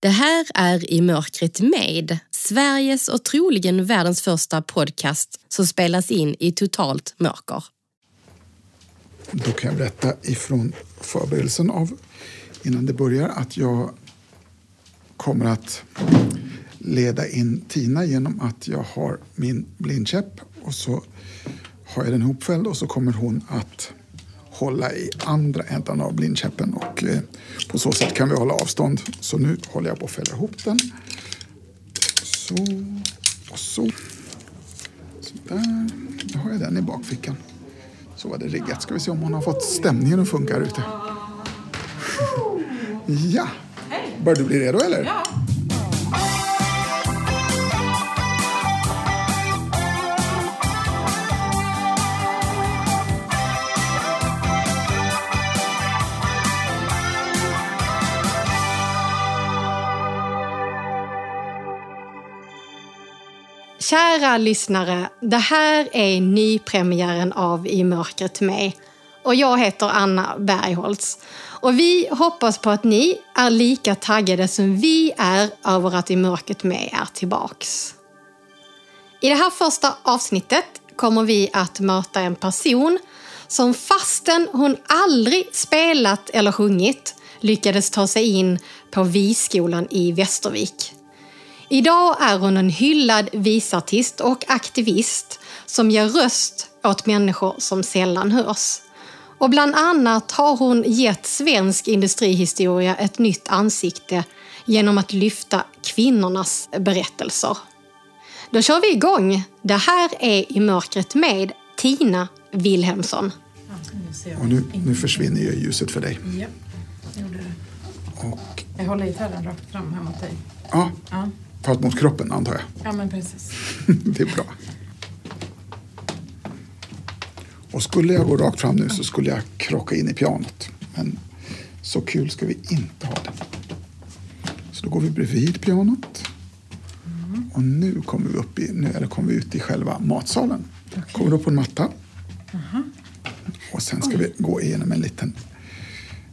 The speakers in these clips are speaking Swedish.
Det här är I mörkret med, Sveriges och troligen världens första podcast som spelas in i totalt mörker. Då kan jag berätta ifrån förberedelsen av innan det börjar att jag kommer att leda in Tina genom att jag har min blindkäpp och så har jag den hopfälld och så kommer hon att hålla i andra ändan av blindkäppen och eh, på så sätt kan vi hålla avstånd. Så nu håller jag på att fälla ihop den. Så och så. Så där. Nu har jag den i bakfickan. Så var det riggat. Ska vi se om hon har fått stämningen att funka här ute. Ja! Börjar du bli redo eller? Ja. Kära lyssnare, det här är nypremiären av I mörkret med. Och jag heter Anna Bergholtz. Och vi hoppas på att ni är lika taggade som vi är över att I mörkret med är tillbaks. I det här första avsnittet kommer vi att möta en person som fastän hon aldrig spelat eller sjungit lyckades ta sig in på Viskolan i Västervik. Idag är hon en hyllad visartist och aktivist som ger röst åt människor som sällan hörs. Och bland annat har hon gett svensk industrihistoria ett nytt ansikte genom att lyfta kvinnornas berättelser. Då kör vi igång. Det här är I mörkret med Tina Wilhelmsson. Och nu, nu försvinner ju ljuset för dig. Ja, jag gjorde det. Och, Jag håller gitarren rakt fram här mot dig. ja, Ja, fast mot kroppen antar jag. ja men precis. det är bra. Och skulle jag gå rakt fram nu så skulle jag krocka in i pianot. Men så kul ska vi inte ha det. Så då går vi bredvid pianot. Och nu kommer vi, upp i, nu, eller kommer vi ut i själva matsalen. Kommer upp på en matta. Och sen ska vi gå igenom en liten,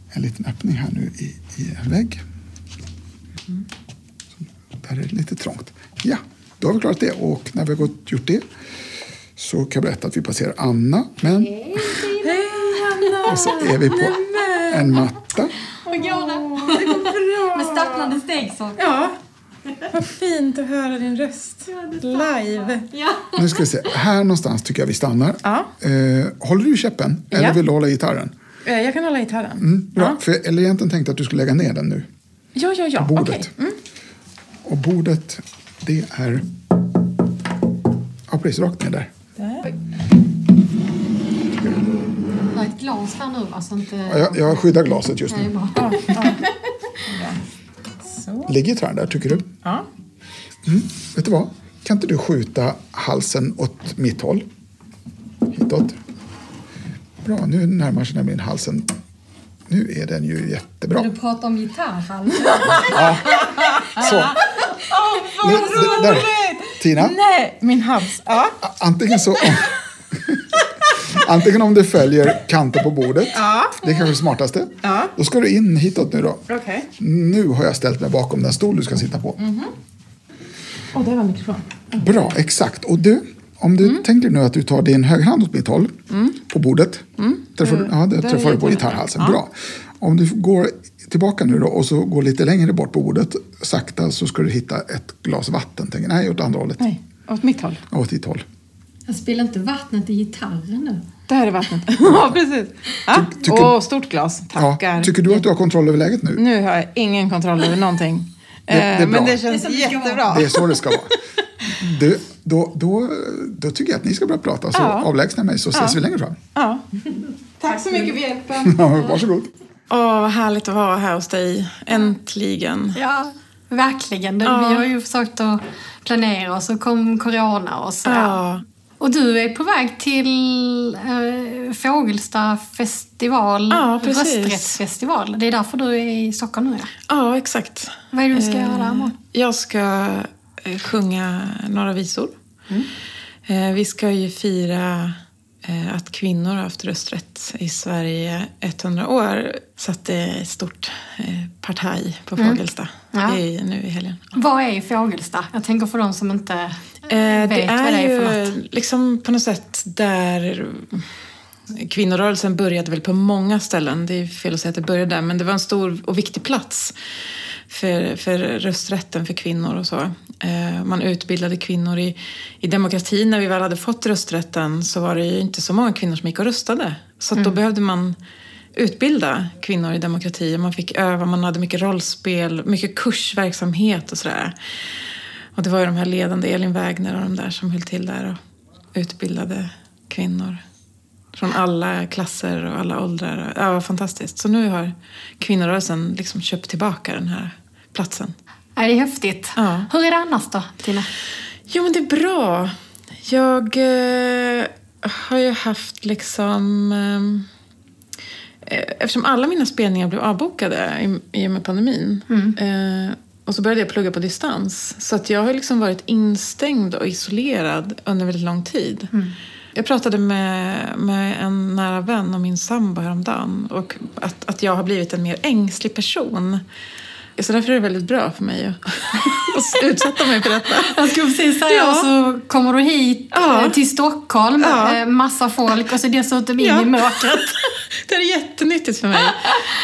en liten öppning här nu i, i en vägg. Där är det lite trångt. Ja, då har vi klarat det. Och när vi har gått, gjort det så kan jag berätta att vi passerar Anna. Men Hej Anna! och så är vi på en matta. Går det? Det går bra! Med stapplande steg så. Ja. Vad fint att höra din röst live. Ja. Nu ska vi se. Här någonstans tycker jag vi stannar. Ja. Eh, håller du käppen? Eller Ja. vill du hålla i gitarren? Eh, Jag kan hålla gitarren. Mm, bra. Ja. För, eller egentligen tänkte att du skulle lägga ner den nu. Ja, ja, ja. På bordet. Okej. Mm. Och bordet, det är... Ja, precis. Rakt ner där. Där. Jag har ett glas här nu va? Så inte... Ja, jag, jag skyddar glaset just Nej, nu. Ja, ja. Ligger gitarren där, tycker du? Ja. Vet du vad? Kan inte du skjuta halsen åt mitt håll? Hitåt. Bra, nu närmar sig nämligen halsen. Nu är den ju jättebra. Du pratar om gitarrhals. Så. Vad Nu, d- där. Tina, Nej, min hals. Ja. antingen så... Antingen om du följer kanten på bordet, Ja. det är kanske det smartaste. Ja. Då ska du in hitåt nu då. Okej. Nu har jag ställt mig bakom den stol du ska sitta på. Och det var mikrofon. Bra, exakt. Och du, om du tänker nu att du tar din högerhand åt mitt håll på bordet. Träffar, du- ja, det där träffar du på gitarrhalsen. Ja. Bra. Om du går tillbaka nu då och så går lite längre bort på bordet sakta så ska du hitta ett glas vatten. Tänker, nej, åt andra hållet. Nej, åt mitt håll. Ja, Åt ditt håll. Jag spelar inte vattnet i gitarren nu. Där är vattnet. ja, precis. Ja. Ty- tycker- Åh, stort glas. Tackar. Ja, tycker du att du har kontroll över läget nu? Nu har jag ingen kontroll över någonting. Det- det är Eh, bra. Men det känns Det jättebra. Det är så det ska vara. Du, då, då, då tycker jag att ni ska börja prata. Så Ja. avlägsna mig så ses vi längre fram. Ja. Tack så mycket för hjälpen. Ja, varsågod. Åh, vad härligt att vara här hos dig. Äntligen. Ja, verkligen. Det, Ja. Vi har ju försökt att planera och så kom corona och så. Ja. Och du är på väg till eh, Fågelsta festival, Ja, rösträttsfestival. Det är därför du är i Stockholm nu ja. Ja, exakt. Vad är det du ska göra där Eh? Jag ska eh, sjunga några visor. Eh, Vi ska ju fira eh, att kvinnor har haft rösträtt i Sverige 100 år satte ett stort eh, partaj på Fågelsta Ja. i, nu i helgen. Vad är Fågelsta? Jag tänker för de som inte Eh, vet det vad det är för är något. ju liksom på något sätt där kvinnorörelsen började väl på många ställen. Det är fel att säga att det började där, men det var en stor och viktig plats för, för rösträtten för kvinnor och så. Eh, man utbildade kvinnor i, i demokrati. När vi väl hade fått rösträtten så var det ju inte så många kvinnor som gick och röstade. Så att då behövde man utbilda kvinnor i demokrati. Man fick öva, man hade mycket rollspel, mycket kursverksamhet och sådär. Och det var ju de här ledande, Elin Wägner och de där som höll till där och utbildade kvinnor. Från alla klasser och alla åldrar. Ja, fantastiskt. Så nu har kvinnorörelsen liksom köpt tillbaka den här platsen. Det är häftigt. Ja. Hur är det annars då, Tina? Jo, men det är bra. Jag eh, har ju haft liksom... Eh, eftersom alla mina spelningar blev avbokade i, i och med pandemin eh, och så började jag plugga på distans. Så att jag har liksom varit instängd och isolerad under väldigt lång tid. Jag pratade med, med en nära vän och min sambo häromdagen och att, att jag har blivit en mer ängslig person. Så därför är det väldigt bra för mig att, utsätta mig för detta. Jag skulle precis säga, Ja. och så kommer du hit Ja. eh, till Stockholm, Ja. eh, massa folk och så dessutom in Ja. i mörkret. Det är jättenyttigt för mig.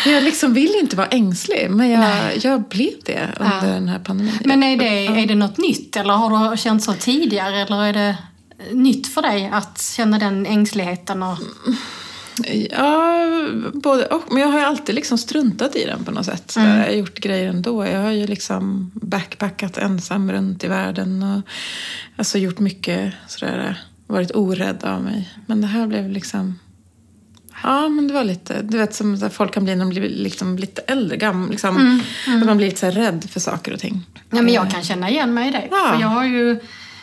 Jag liksom vill inte vara ängslig, men jag, jag blev det under Ja. den här pandemin. Men är det, är det något nytt eller har du känt så tidigare eller är det nytt för dig att känna den ängsligheten? Och... Ja, både och. Men jag har ju alltid liksom struntat i den på något sätt. Mm. Jag har gjort grejer ändå. Jag har ju liksom backpackat ensam runt i världen och alltså gjort mycket sådär, varit orädd av mig. Men det här blev liksom... Ja, men det var lite... Du vet som folk kan bli när de blir liksom lite äldre, gam, liksom, Att man blir lite så rädd för saker och ting. Ja, men jag kan känna igen mig i det. Ja. För jag har ju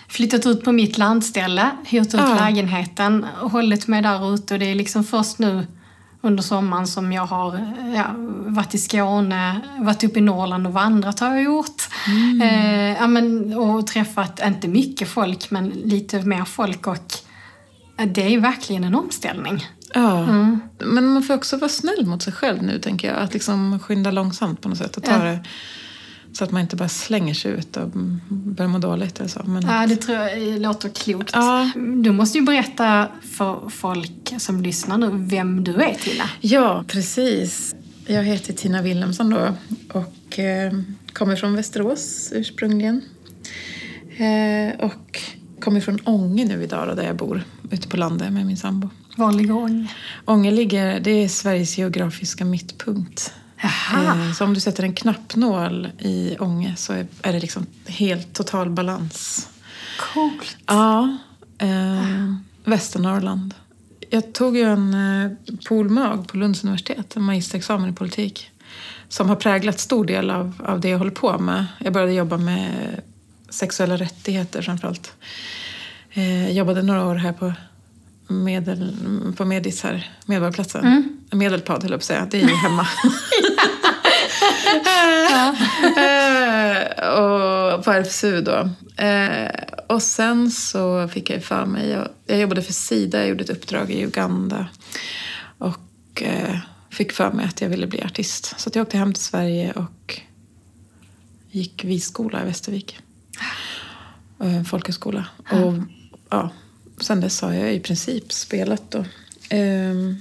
flyttat ut på mitt landställe, hyrt ut Ja. lägenheten och hållit mig där ute. Och det är liksom först nu under sommaren som jag har ja, varit i Skåne, varit uppe i Norrland och vandrat har jag gjort. Eh, ja, men, och träffat, inte mycket folk, men lite mer folk. Och det är verkligen en omställning. Ja. Mm. Men man får också vara snäll mot sig själv nu, tänker jag. Att liksom skynda långsamt på något sätt och ta Ja. det så att man inte bara slänger sig ut och börjar må dåligt eller så. Men, Ja, det tror jag låter klokt. Ja. Du måste ju berätta för folk som lyssnar nu vem du är, Tina. Ja, precis. Jag heter Tina Wilhelmsson då och eh, kommer från Västerås ursprungligen. Eh, och kommer från Ånge nu idag då, där jag bor, ute på landet med min sambo. Var ligger Ånge? Ånge ligger, det är Sveriges geografiska mittpunkt. Jaha. Eh, Så om du sätter en knappnål i Ånge så är, det liksom helt total balans. Coolt. Ja, eh, Västernorrland. Jag tog ju en eh, polmög på Lunds universitet, en magisterexamen i politik. Som har präglat stor del av, av det jag håller på med. Jag började jobba med sexuella rättigheter framförallt. Eh, jag jobbade några år här på, medel, på Medis här, Medborgarplatsen. Medelpad höll jag på att säga, det är ju hemma. Eh, och på RFSU då. Eh, och sen så fick jag ju för mig, jag, jag jobbade för Sida, jag gjorde ett uppdrag i Uganda. Och eh, fick för mig att jag ville bli artist. Så jag åkte hem till Sverige och gick visskola i Västervik. Eh, folkhögskola. Och ja, sen dess har jag i princip spelat då. Ehm,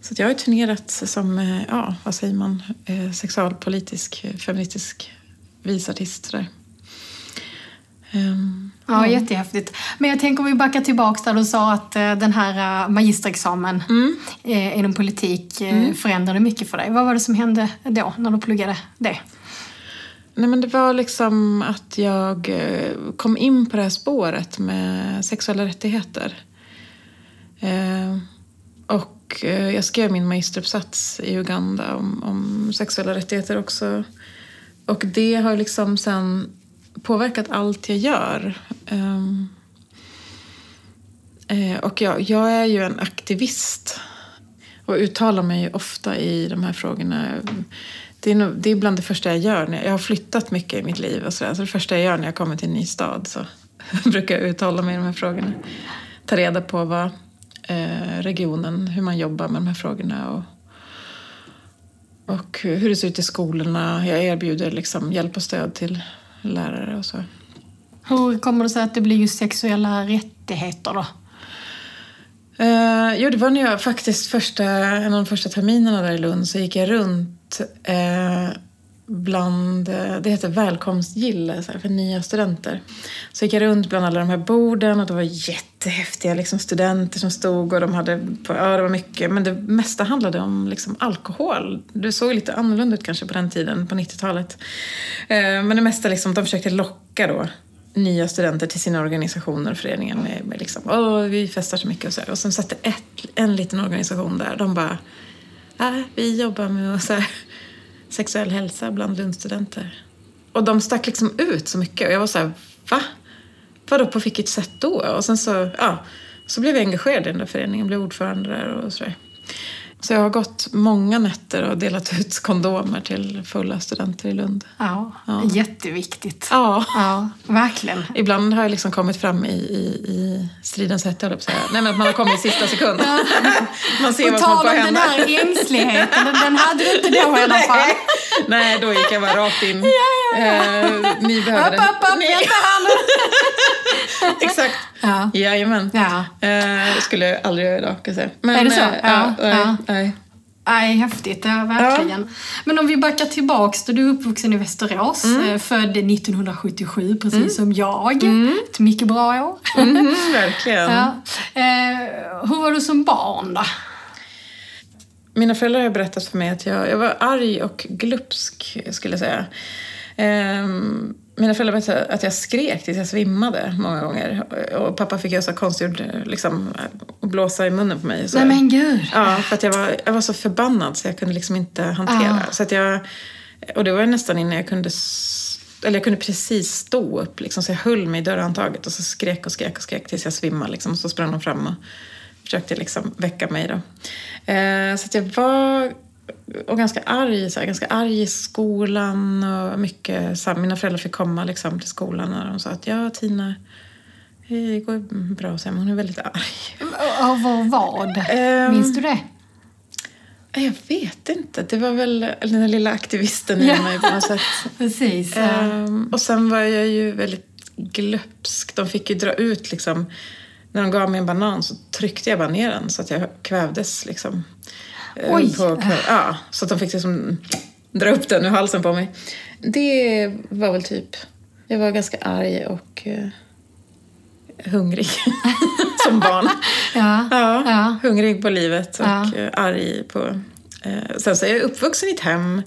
så jag har turnerat som, eh, ja, vad säger man, eh, sexualpolitisk, eh, feministisk visartist. Där. Ehm, Ja, jättehäftigt. Men jag tänker om vi backar tillbaka där du sa att den här magisterexamen eh, inom politik eh, förändrade mycket för dig. Vad var det som hände då när du pluggade det? Nej, men det var liksom att jag eh, kom in på det här spåret med sexuella rättigheter. Eh, och eh, jag skrev min magisteruppsats i Uganda om, om sexuella rättigheter också. Och det har liksom sen påverkat allt jag gör. Ehm, eh, och jag, jag är ju en aktivist och uttalar mig ofta i de här frågorna. Det är, nog, det är bland det första jag gör. När jag, jag har flyttat mycket i mitt liv och sådär. Så det första jag gör när jag kommer till en ny stad så brukar jag uttala mig i de här frågorna. Ta reda på vad, eh, regionen, hur man jobbar med de här frågorna och, och hur det ser ut i skolorna. Jag erbjuder liksom hjälp och stöd till lärare och så. Hur kommer det sig att det blir just sexuella rättigheter då? Uh, jo, det var när jag faktiskt första, en av de första terminerna där i Lund så gick jag runt eh, bland, eh, det heter välkomstgille för nya studenter. Så gick jag runt bland alla de här borden och det var jättehäftiga liksom, studenter som stod och de hade, på, ja det var mycket, men det mesta handlade om liksom, alkohol. Det såg lite annorlunda ut kanske på den tiden, på 90-talet. Eh, men det mesta liksom, de försökte locka då nya studenter till sina organisationer och föreningar med, med liksom, åh, vi festar så mycket och så här. Och sen satt det ett, en liten organisation där. De bara, äh, vi jobbar med så här, sexuell hälsa bland Lundstudenter. Och de stack liksom ut så mycket och jag var så här, va? Vadå, på vilket sätt då? Och sen så, ja, så blev jag engagerad i den där föreningen, blev ordförande där och sådär. Så jag har gått många nätter och delat ut kondomer till fulla studenter i Lund. Ja, ja. jätteviktigt. Ja. ja, verkligen. Ibland har jag liksom kommit fram i, i, i stridens hetta, jag säga. Nej, men man har kommit i sista sekund. Ja. Man ser vad som på att hända. den här ängsligheten, den hade du inte då i alla fall. Nej, då gick jag bara rakt in. Ja, ja, ja. Eh, ni behöver upp, upp, upp, här nu. Exakt. Ja. Jajamän. Ja. Eh, skulle jag aldrig göra idag, kan jag säga. Men, är det så? Eh, ja, ja. Nej. Nej, häftigt. Ja, verkligen. Ja. Men om vi backar tillbaks då. Du är uppvuxen i Västerås. Mm. Född 1977, precis mm. som jag. Mm. Ett mycket bra år. Mm, verkligen. ja. eh, hur var du som barn då? Mina föräldrar har berättat för mig att jag, jag var arg och glupsk, skulle jag säga. Eh, mina föräldrar berättade att jag skrek tills jag svimmade många gånger. Och pappa fick göra så konstgjord, liksom, och blåsa i munnen på mig. Så. Nej men gud! Ja, för att jag var, jag var så förbannad så jag kunde liksom inte hantera. Ah. Så att jag, och det var nästan innan jag kunde eller jag kunde precis stå upp, liksom, så jag höll mig i dörrhandtaget och så skrek och skrek och skrek tills jag svimmade. Liksom, och så sprang de fram och försökte liksom väcka mig. Då. Eh, så att jag var och ganska arg, så här, ganska arg i skolan. Och mycket, så här, mina föräldrar fick komma liksom, till skolan och de sa att ja, Tina, det går bra, så här, men hon är väldigt arg. Av vad? Um, Minns du det? Jag vet inte. Det var väl den där lilla aktivisten i ja. mig på något sätt. Precis. Um, och sen var jag ju väldigt glöpsk. De fick ju dra ut liksom. När de gav mig en banan så tryckte jag bara ner den så att jag kvävdes liksom. Eh, Oj! På, ja, så att de fick liksom dra upp den ur halsen på mig. Det var väl typ... Jag var ganska arg och uh, hungrig som barn. ja, ja, ja, Hungrig på livet och ja. uh, arg på... Uh, sen så är jag uppvuxen i ett hem,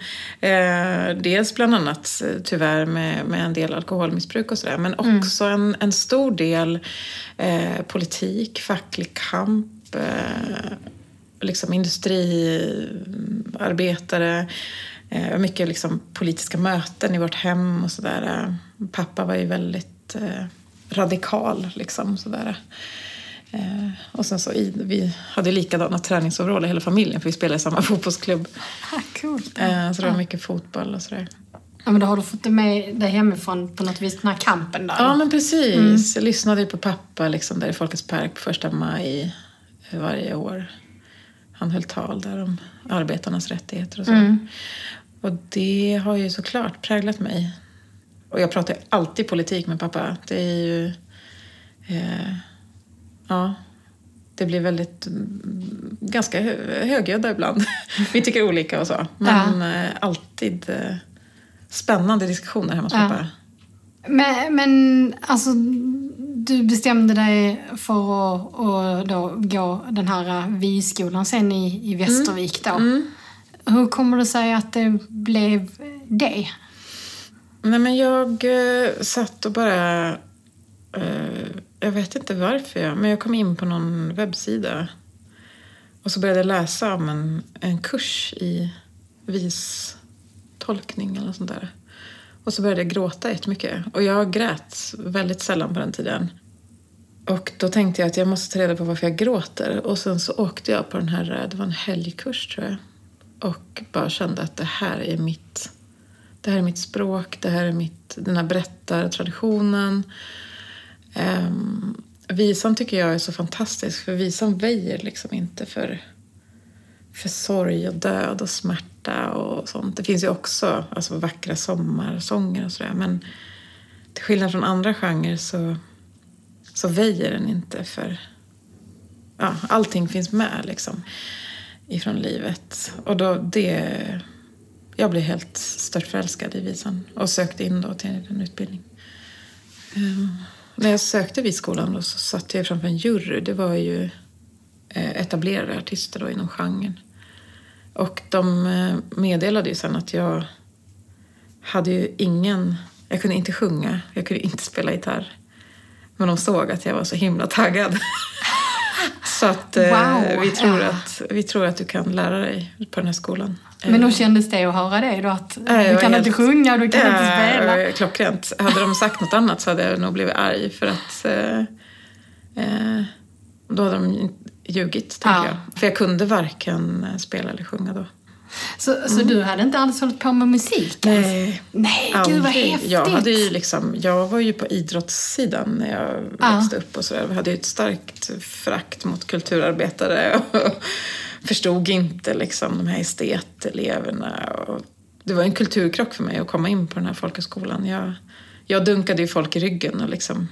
dels bland annat tyvärr med, med en del alkoholmissbruk och sådär, men mm. också mm. en, en stor del politik, facklig kamp, liksom industriarbetare. Eh, mycket liksom politiska möten i vårt hem och sådär. Pappa var ju väldigt eh, radikal liksom sådär. Eh, och sen så i, vi hade likadana träningsområden hela familjen för vi spelade i samma fotbollsklubb. Ah, coolt. Eh, så det var mycket fotboll och sådär. Ja, men då har du fått det med dig hemifrån på något vis, den här kampen där? Ja, men precis. Mm. Jag lyssnade ju på pappa liksom, där i Folkets park på första maj varje år han höll tal där om arbetarnas rättigheter och så. Mm. Och det har ju såklart präglat mig. Och jag pratar alltid politik med pappa. Det är ju... Eh, ja, det blir väldigt... Mm, ganska högljudda ibland. Vi tycker olika och så. Men ja. eh, alltid eh, spännande diskussioner hemma hos ja. pappa. Men, men alltså, du bestämde dig för att, att då gå den här vyskolan sen i, i Västervik då. Mm. Mm. Hur kommer det sig att det blev det? Nej men jag eh, satt och bara... Eh, jag vet inte varför, jag, men jag kom in på någon webbsida. Och så började jag läsa om en, en kurs i vistolkning eller sånt där. Och så började jag gråta jättemycket. Och jag grät väldigt sällan på den tiden. Och då tänkte jag att jag måste ta reda på varför jag gråter. Och sen så åkte jag på den här, det var en helgkurs tror jag. Och bara kände att det här är mitt, det här är mitt språk, det här är mitt, den här berättartraditionen. Um, visan tycker jag är så fantastisk för visan väjer liksom inte för, för sorg och död och smärta och sånt. Det finns ju också alltså, vackra sommarsånger och sådär men till skillnad från andra genrer så, så väjer den inte för ja, allting finns med liksom ifrån livet. Och då det... Jag blev helt störtförälskad i visan och sökte in då till en utbildning. Um, när jag sökte vid skolan då så satt jag framför en jury. Det var ju etablerade artister då inom genren. Och de eh, meddelade ju sen att jag hade ju ingen... Jag kunde inte sjunga, jag kunde inte spela gitarr. Men de såg att jag var så himla taggad. Så att eh, Wow, vi, tror att, vi tror att du kan lära dig på den här skolan. Men hur kändes det att höra det då? Att du kan inte sjunga, du kan inte Ja, spela. Klockrent. Hade de sagt något annat så hade jag nog blivit arg för att eh, eh, då hade de ljugit, tänker Ja. jag. För jag kunde varken spela eller sjunga då. Så, så du hade inte alls hållit på med musik? Nej, Nej, gud vad aldrig. häftigt. Jag, hade ju liksom, jag var ju på idrottssidan när jag Ja. växte upp och sådär. Jag hade ju ett starkt förakt mot kulturarbetare och förstod inte liksom de här esteteleverna. Och det var en kulturkrock för mig att komma in på den här folkhögskolan. Jag, jag dunkade ju folk i ryggen och liksom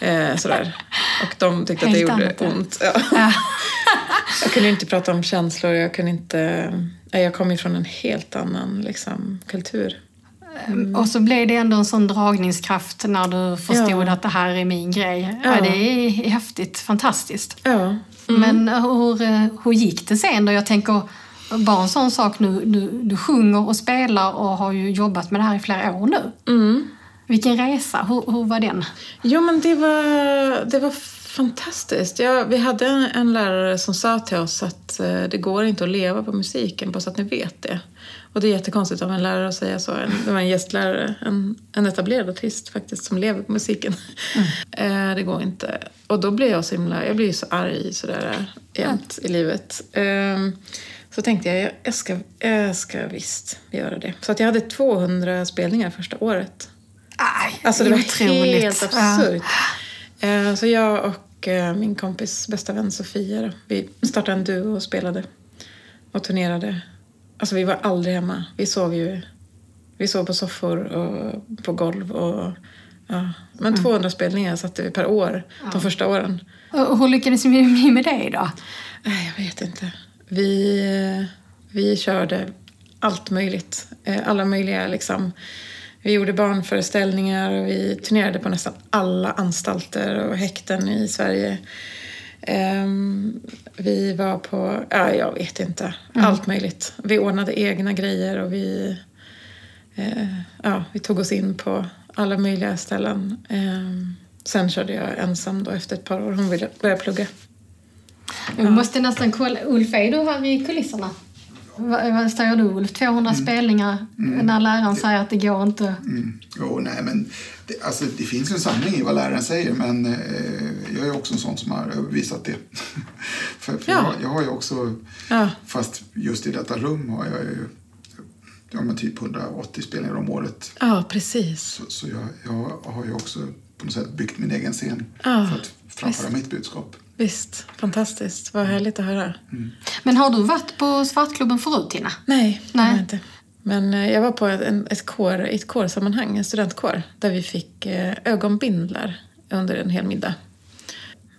eh, sådär. Och de tyckte att det gjorde annat, ont. Ja. Ja. Jag kunde inte prata om känslor, jag kunde inte... Jag kom ju från en helt annan liksom, kultur. Och så blev det ändå en sån dragningskraft när du förstod Ja. att det här är min grej. Ja. Det är häftigt, fantastiskt. Ja. Men hur, eh, hur gick det sen då? Jag tänker bara en sån sak nu. Du, du sjunger och spelar och har ju jobbat med det här i flera år nu. Mm. Vilken resa, hur, hur var den? Jo, men det var, det var fantastiskt. Ja, vi hade en, en lärare som sa till oss att eh, det går inte att leva på musiken, bara så att ni vet det. Och det är jättekonstigt av en lärare att säga så. En, det var en gästlärare, en, en etablerad artist faktiskt, som lever på musiken. Eh, det går inte. Och då blev jag så himla, jag blir ju så arg sådär jämt i livet. Ehm, så tänkte jag, jag- jag ska, jag ska visst göra det. Så att jag hade 200 spelningar första året. Aj, Alltså det var otroligt. helt absurt. Eh, Så jag och eh, min kompis bästa vän Sofia, vi startade en duo och spelade och turnerade. Alltså vi var aldrig hemma. Vi sov ju vi sov på soffor och på golv. Och, ja. Men 200 spelningar satte vi per år de första åren. Ja. Och hur lyckades ni med det då? Jag vet inte. Vi, vi körde allt möjligt. Eh, Alla möjliga liksom. Vi gjorde barnföreställningar och vi turnerade på nästan alla anstalter och häkten i Sverige. Ehm, vi var på, ja jag vet inte, allt möjligt. Vi ordnade egna grejer och vi, eh, ja, vi tog oss in på alla möjliga ställen. Ehm, sen körde jag ensam då efter ett par år. Hon ville börja plugga. Vi måste nästan kolla. Ulf, är du här i kulisserna? Vad, säger du Ulf? 200 spelningar när läraren säger att det går inte. Mm. Jo, nej, men det, alltså, det finns ju en sanning i vad läraren säger, men eh, jag är också en sån som har visat det. för för Ja. jag, jag har ju också, Ja. fast just i detta rum har jag ju ja, men typ 180 spelningar om året. Ja, precis. Så, så jag, jag har ju också på något sätt byggt min egen scen Ja, för att framföra mitt budskap. Visst, fantastiskt. Vad härligt att höra. Men har du varit på Svartklubben förut Tina? Nej, det Nej. har jag inte. Men eh, jag var på ett, en, ett, kår, i ett kårsammanhang, en studentkår, där vi fick eh, ögonbindlar under en hel middag.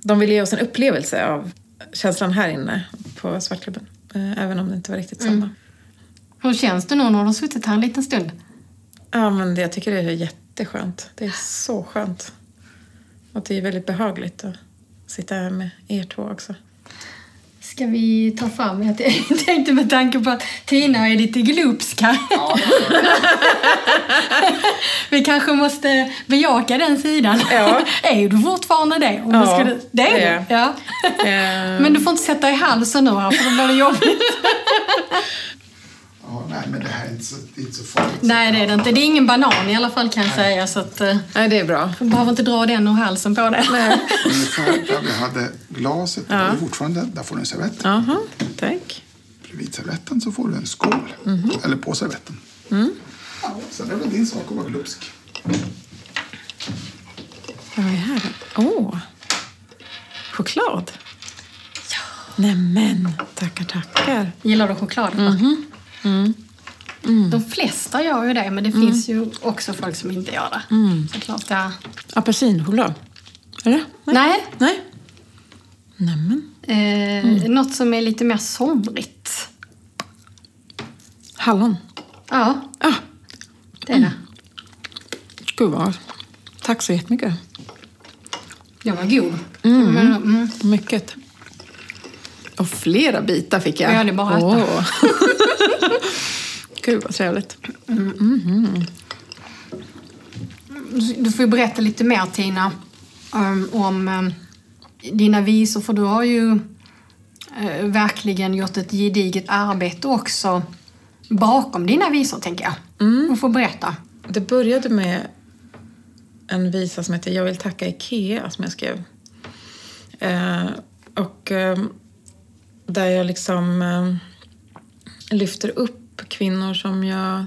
De ville ge oss en upplevelse av känslan här inne på Svartklubben. Eh, även om det inte var riktigt samma. Hur känns det nu när du har suttit här en liten stund? Ja, men det, jag tycker det är jätteskönt. Det är så skönt. Och det är väldigt behagligt att sitta här med er två också. Ska vi ta fram? Jag tänkte med tanke på att Tina är lite glupsk här. vi kanske måste bejaka den sidan. Ja. är du fortfarande det? Om Ja, du skulle... det är du. Ja. Eh, Men du får inte sätta i halsen nu här för då blir det jobbigt. Ja, nej, men det här är inte så, det är inte så farligt. Nej, det är det inte. Det är ingen banan i alla fall kan jag säga. Så att, eh, Nej, det är bra. du behöver inte dra den ur halsen på det. Ungefär där vi hade glaset, där är fortfarande, där får du en servett. Jaha, tack. Bredvid servetten så får du en skål. Eller på servetten. Ja, sen är det din sak att vara glupsk. Vad är här då? Åh, choklad. Ja. Nämen, tackar, tackar. Gillar du choklad? Mhm. Mm. De flesta gör ju det, men det finns ju också folk som inte gör det. Mm. Såklart, ja. Apelsinchoklad. Eller? Nej, Nej. Nämen. eh, något som är lite mer somrigt. Hallon. Ja, Ah, det är det. gud vad... Tack så jättemycket. Den var god. Mm. Mm. Mycket. Och flera bitar fick jag. Ja, det är bara äta. Åh. Gud vad trevligt. Du får ju berätta lite mer, Tina, um, om um, dina visor. För du har ju eh, verkligen gjort ett gediget arbete också bakom dina visor, tänker jag. Du får berätta. Det började med en visa som heter Jag vill tacka Ikea som jag skrev. Eh, och eh, där jag liksom eh, lyfter upp kvinnor som jag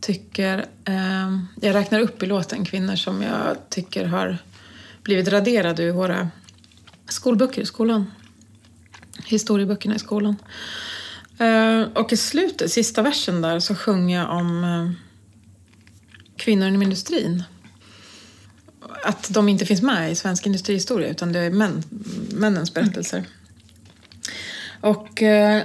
tycker... Eh, jag räknar upp i låten kvinnor som jag tycker har blivit raderade ur våra skolböcker i skolan. Historieböckerna i skolan. Eh, och i slutet, sista versen där, så sjunger jag om eh, kvinnor inom industrin. Att de inte finns med i svensk industrihistoria utan det är män, männens berättelser. Och eh,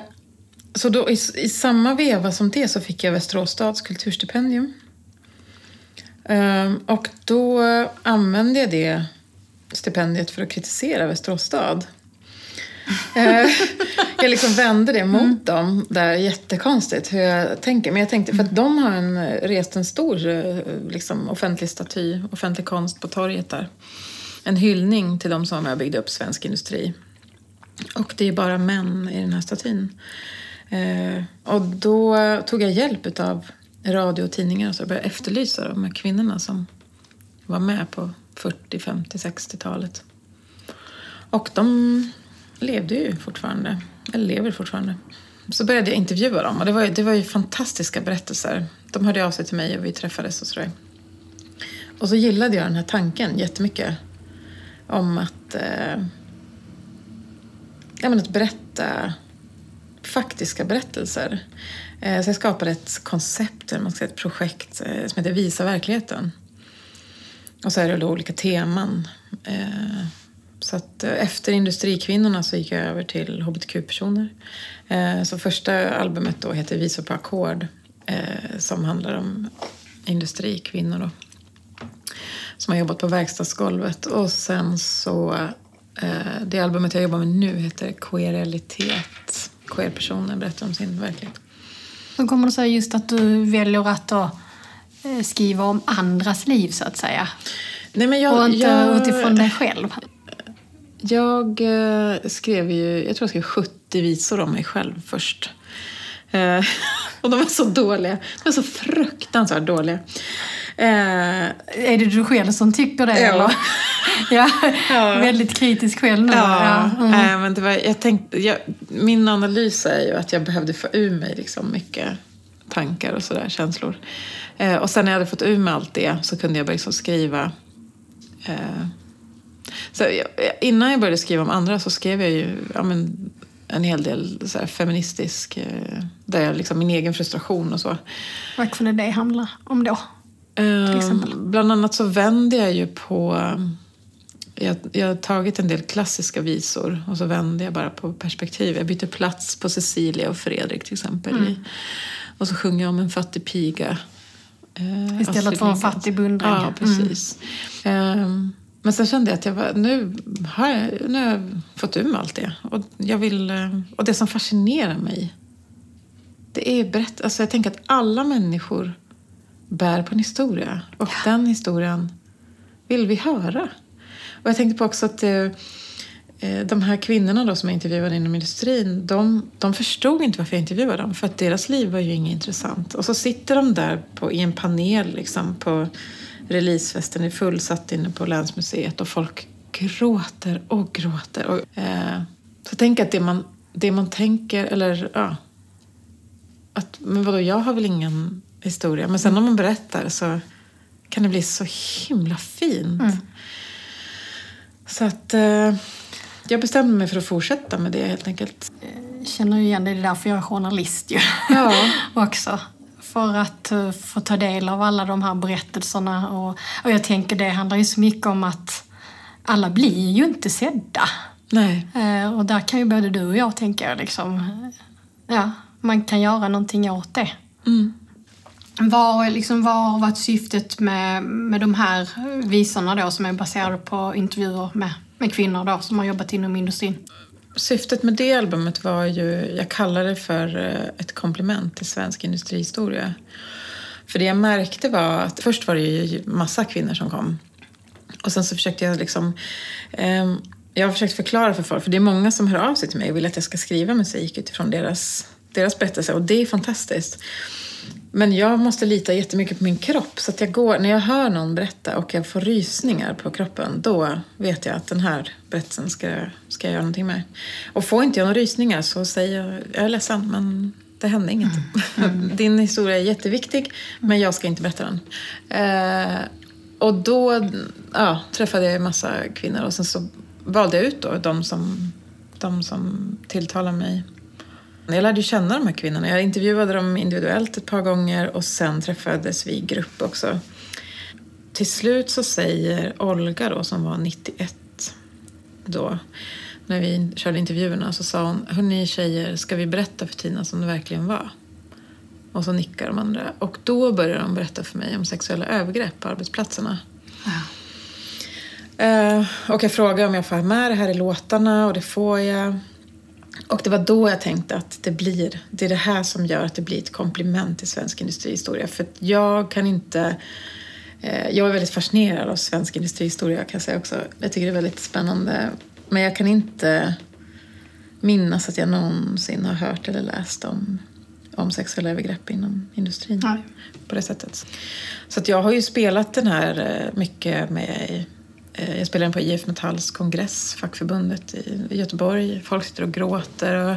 så då i, i samma veva som det så fick jag Västerås stads kulturstipendium. Eh, och då använde jag det stipendiet för att kritisera Västerås stad. Eh, jag liksom vände det mot dem där jättekonstigt hur jag tänker. Men jag tänkte för att de har en, rest en stor liksom, offentlig staty, offentlig konst på torget där. En hyllning till de som har byggt upp svensk industri. Och det är bara män i den här statyn. Eh, och då tog jag hjälp av radio och tidningar och så började efterlysa de här kvinnorna som var med på 40, 50, 60-talet. Och de levde ju fortfarande, eller lever fortfarande. Så började jag intervjua dem och det var, ju- det var ju fantastiska berättelser. De hörde av sig till mig och vi träffades och sådär. Och så gillade jag den här tanken jättemycket. Om att, eh, ja, men att berätta faktiska berättelser. Eh, så jag skapade ett koncept, eller man ska säga ett projekt eh, som heter Visa verkligheten. Och så är det då olika teman. Eh, så att eh, efter Industrikvinnorna så gick jag över till hbtq-personer. Eh, så första albumet då heter Visor på ackord eh, som handlar om industrikvinnor då. Som har jobbat på verkstadsgolvet. Och sen så eh, det albumet jag jobbar med nu heter Queeralitet. Queer-personer berättar om sin verklighet. Hur kommer det sig just att du väljer att eh, skriva om andras liv, så att säga? Nej, men jag, och inte jag, utifrån dig själv? Jag eh, skrev ju, jag tror jag skrev 70 visor om mig själv först. Eh, och de var så dåliga. De var så fruktansvärt dåliga. Eh, Är det du själv som tycker det? Ja. Eller? ja. Ja. Väldigt kritisk själv nu. ja, Mm. eh, men det var, jag tänkte, jag, min analys är ju att jag behövde få ur mig liksom mycket tankar och sådär, känslor. Eh, och sen när jag hade fått ur mig allt det så kunde jag börja liksom skriva eh, så innan jag började skriva om andra så skrev jag ju ja, men, en hel del så feministisk, där jag liksom min egen frustration och så. Vad kunde det handla om då? Eh, exempel? bland annat så vände jag ju på... Jag, jag har tagit en del klassiska visor och så vände jag bara på perspektiv. Jag bytte plats på Cecilia och Fredrik till exempel. Mm. Och så sjunger jag om en fattig piga. Eh, Istället för en fattig beundrare. Ja, precis. Eh, men sen kände jag att jag var, nu, har jag, nu har jag fått ur mig allt det. Och, jag vill, eh, och det som fascinerar mig, det är berätt, alltså jag tänker att alla människor bär på en historia. Och den historien vill vi höra. Och jag tänkte på också att eh, eh, de här kvinnorna då som jag intervjuade inom industrin, de, de förstod inte varför jag intervjuade dem. För att deras liv var ju inget intressant. Och så sitter de där på, i en panel liksom, på releasefesten, är fullsatt inne på Länsmuseet och folk gråter och gråter. Och, eh, så tänk att det man, det man tänker, eller ja, att, men vadå, jag har väl ingen historia. Men sen när man berättar så kan det bli så himla fint. Så att... Eh, jag bestämde mig för att fortsätta med det helt enkelt. Jag känner ju igen det, det är därför jag är journalist ju. Ja. också. För att uh, få ta del av alla de här berättelserna. Och, och jag tänker det handlar ju så mycket om att alla blir ju inte sedda. Nej. Eh, och där kan ju både du och jag tänka liksom, ja, man kan göra någonting åt det. Mm. Vad, liksom, vad har varit syftet med, med de här visorna då som är baserade på intervjuer med, med kvinnor då som har jobbat inom industrin? Syftet med det albumet var ju, jag kallar det för eh, ett komplement till svensk industrihistoria. För det jag märkte var att först var det ju massa kvinnor som kom. Och sen så försökte jag liksom eh, jag har försökt förklara för folk, för det är många som hör av sig till mig och vill att jag ska skriva musik utifrån deras, deras berättelse och det är fantastiskt. Men jag måste lita jättemycket på min kropp. Så att jag går, när jag hör någon berätta och jag får rysningar på kroppen, då vet jag att den här berättelsen ska, ska jag göra någonting med. Och får inte jag några rysningar så säger jag, jag är ledsen men det hände inget. Mm. Din historia är jätteviktig men jag ska inte berätta den. Eh, och då ja, träffade jag en massa kvinnor och sen så valde jag ut då de som, de som tilltalade mig. Jag lärde känna de här kvinnorna. Jag intervjuade dem individuellt ett par gånger och sen träffades vi i grupp också. Till slut så säger Olga då, som var 91 då, när vi körde intervjuerna, så sa hon Hörni tjejer, ska vi berätta för Tina som det verkligen var? Och så nickar de andra. Och då började de berätta för mig om sexuella övergrepp på arbetsplatserna. Ja. Uh, och jag frågade om jag får ha med det här i låtarna och det får jag. Och det var då jag tänkte att det blir, det är det här som gör att det blir ett komplement till svensk industrihistoria. För jag kan inte, uh, jag är väldigt fascinerad av svensk industrihistoria kan jag säga också. Jag tycker det är väldigt spännande. Men jag kan inte minnas att jag någonsin har hört eller läst om, om sexuella övergrepp inom industrin Nej. på det sättet. Så jag har ju spelat den här eh, mycket med Eh, Eh, jag spelade den på IF Metalls kongress, fackförbundet i Göteborg. Folk sitter och gråter och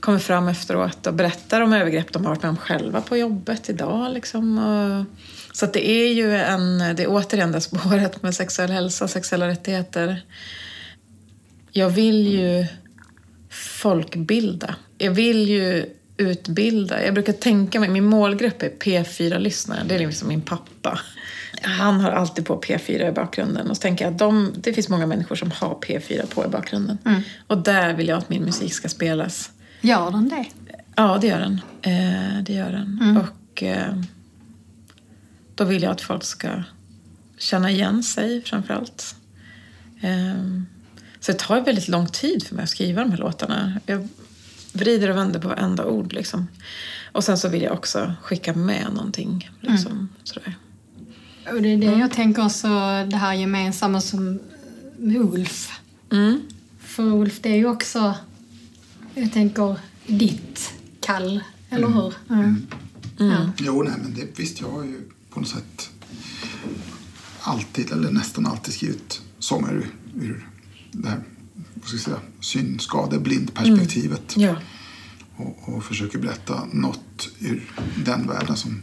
kommer fram efteråt och berättar om övergrepp de har varit med om själva på jobbet idag. Liksom. Så det är ju en, det är återigen det spåret med sexuell hälsa och sexuella rättigheter. Jag vill ju folkbilda. Jag vill ju utbilda. Jag brukar tänka mig, min målgrupp är P4-lyssnare. Det är liksom min pappa han har alltid på P4 i bakgrunden. Och så tänker jag att de, det finns många människor som har P4 på i bakgrunden. Mm. Och där vill jag att min musik ska spelas. Gör den det? Ja, det gör den. Eh, det gör den. Mm. Och eh, då vill jag att folk ska känna igen sig framför allt. Eh, så det tar väldigt lång tid för mig att skriva de här låtarna. Jag vrider och vänder på varenda ord liksom. Och sen så vill jag också skicka med någonting. Liksom, mm. sådär. Och det är det mm. jag tänker också, det här gemensamma som med Ulf. Mm. För Ulf, det är ju också, jag tänker, ditt kall, eller mm. hur? Mm. Ja. Jo, nej, men det, visst, jag har ju på något sätt alltid, eller nästan alltid skrivit sånger ur, ur det här vad ska jag säga, synskadeblindperspektivet. Mm. Ja. Och, och försöker berätta något ur den världen som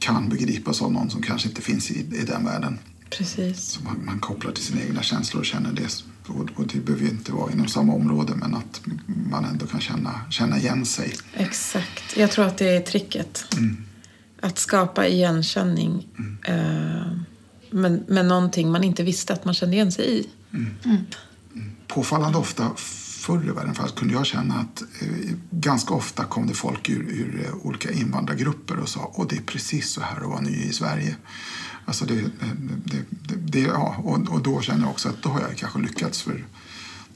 kan begripas av någon som kanske inte finns i, i den världen. Precis. Så man, man kopplar till sina egna känslor och känner det. Och, och det behöver ju inte vara inom samma område men att man ändå kan känna, känna igen sig. Exakt. Jag tror att det är tricket. Mm. Att skapa igenkänning mm. eh, men, men någonting man inte visste att man kände igen sig i. Mm. mm. Påfallande ofta förr i världen fast kunde jag känna att eh, ganska ofta kom det folk ur, ur eh, olika invandrargrupper och sa att det är precis så här att vara ny i Sverige. Alltså det, det, det, det ja, och, och, då känner jag också att då har jag kanske lyckats för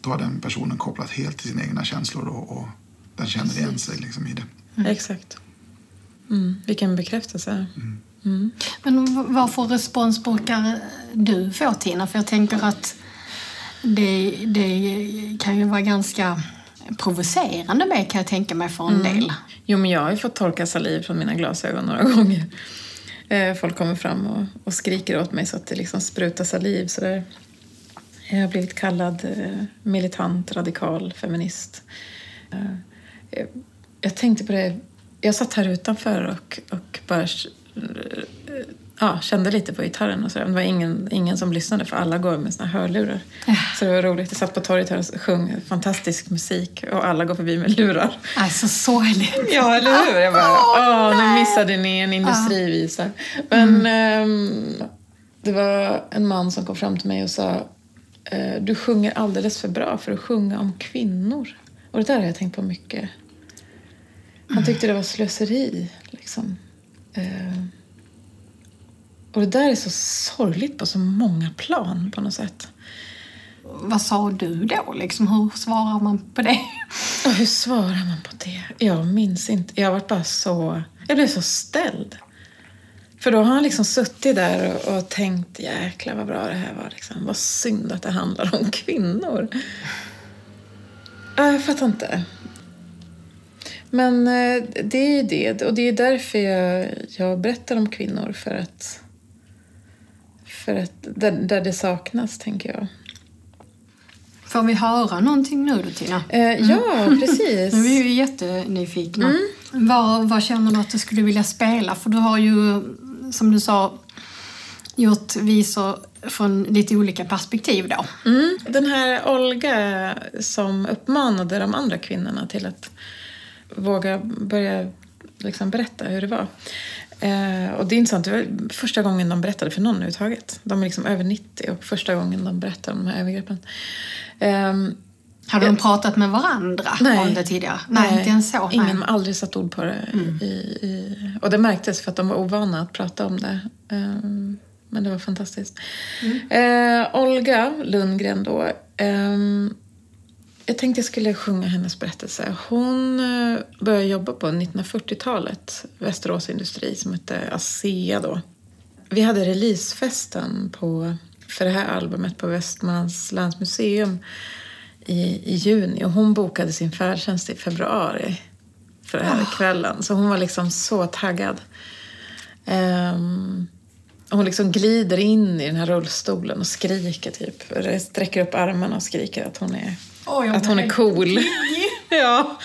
då har den personen kopplat helt till sina egna känslor och, och den känner igen sig liksom i det. Mm. Exakt. Mm. Vilken bekräftelse. Mm. Mm. Men vad för respons brukar du få Tina? För jag tänker att det, det kan ju vara ganska provocerande med kan jag tänka mig för en mm. del. Jo, men jag har ju fått torka saliv från mina glasögon några gånger. Eh, folk kommer fram och, och skriker åt mig så att det liksom sprutar saliv. Så där. Jag har blivit kallad eh, militant, radikal, feminist. Eh, jag tänkte på det, jag satt här utanför och, och bara ja, kände lite på gitarren och sådär. Det var ingen, ingen som lyssnade för alla går med sina hörlurar. Så det var roligt. Jag satt på torget här och sjöng fantastisk musik och alla går förbi med lurar. Alltså sorgligt. Ja, eller hur? Jag bara, åh, nu missade ni en industrivisa. Men ehm, det var en man som kom fram till mig och sa eh, du sjunger alldeles för bra för att sjunga om kvinnor. Och det där har jag tänkt på mycket. Han tyckte det var slöseri. Liksom. Eh, och det där är så sorgligt på så många plan på något sätt. Vad sa du då? Liksom, hur svarar man på det? Och hur svarar man på det? Jag minns inte. Jag var bara så... Jag blev så ställd. För då har han liksom suttit där och, och tänkt jäklar vad bra det här var. Liksom. Vad synd att det handlar om kvinnor. Ja, Jag fattar inte. Men eh, det är ju det. Och det är därför jag, jag berättar om kvinnor. För att... För att där, där det saknas, tänker jag. Får vi höra någonting nu då, Tina? Eh, Ja, precis. Nu är vi ju jättenyfikna. Vad, vad känner du att du skulle vilja spela? För du har ju, som du sa, gjort visor från lite olika perspektiv då. Mm. Den här Olga som uppmanade de andra kvinnorna till att våga börja liksom berätta hur det var. Eh, och det är intressant, det var första gången de berättade för någon överhuvudtaget. De är liksom över 90 och första gången de berättar om de här övergreppen. Ehm, Hade de pratat med varandra Nej. om det tidigare? Nej, inte ens så. Ingen Nej. har aldrig satt ord på det. I, i, och det märktes för att de var ovana att prata om det. Ehm, men det var fantastiskt. Eh, Olga Lundgren då. ehm, jag tänkte jag skulle sjunga hennes berättelse. Hon eh, började jobba på 1940-talet. Västerås Industri som hette ASEA då. Vi hade releasefesten på, för det här albumet på Västmanlands länsmuseum i, i juni och hon bokade sin färdtjänst i februari för den här kvällen. Så hon var liksom så taggad. Och hon liksom glider in i den här rullstolen och skriker typ. Sträcker upp armarna och skriker att hon är, Oj, att hon är cool. ja.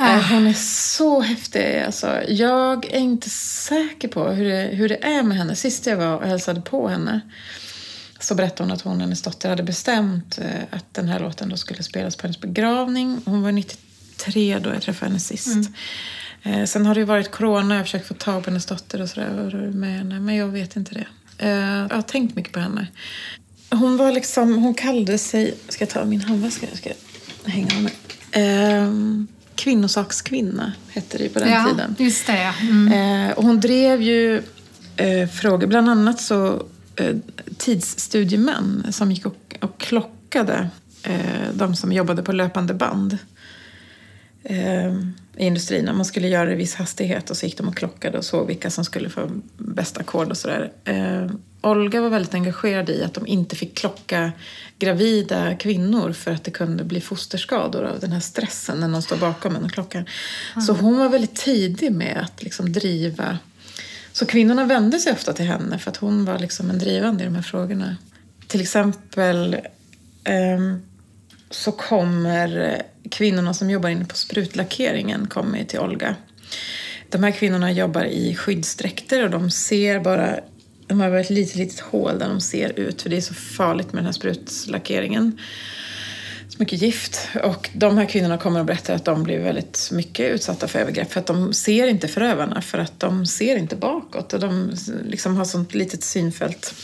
Eh, Hon är så häftig. Alltså, jag är inte säker på hur det, hur det är med henne. Sist jag var och hälsade på henne så berättade hon att hon och hennes dotter hade bestämt eh, att den här låten då skulle spelas på hennes begravning. Hon var 93 då jag träffade henne sist. Eh, sen har det ju varit corona, jag har försökt få tag på hennes dotter och sådär och röra med henne, men jag vet inte det. Eh, jag har tänkt mycket på henne. Hon var liksom, hon kallade sig, ska jag ta min handväska? Jag ska hänga av mig. Eh, kvinnosakskvinna hette det ju på den ja, tiden. just det. Mm. Eh, och hon drev ju eh, frågor, bland annat så eh, tidsstudiemän som gick och, och klockade eh, de som jobbade på löpande band eh, i industrin. Man skulle göra det i viss hastighet och så gick de och klockade och såg vilka som skulle få bästa ackord och sådär. Eh, Olga var väldigt engagerad i att de inte fick klocka gravida kvinnor för att det kunde bli fosterskador av den här stressen när någon står bakom en och klockar. Så hon var väldigt tidig med att liksom driva så kvinnorna vände sig ofta till henne för att hon var liksom en drivande i de här frågorna. Till exempel ehm, så kommer kvinnorna som jobbar inne på sprutlackeringen kommer till Olga. De här kvinnorna jobbar i skyddsdräkter och de ser bara de har bara ett litet, litet hål där de ser ut för det är så farligt med den här sprutlackeringen. Så mycket gift. Och de här kvinnorna kommer och berättar att de blir väldigt mycket utsatta för övergrepp för att de ser inte förövarna för att de ser inte bakåt och de liksom har sånt litet synfält.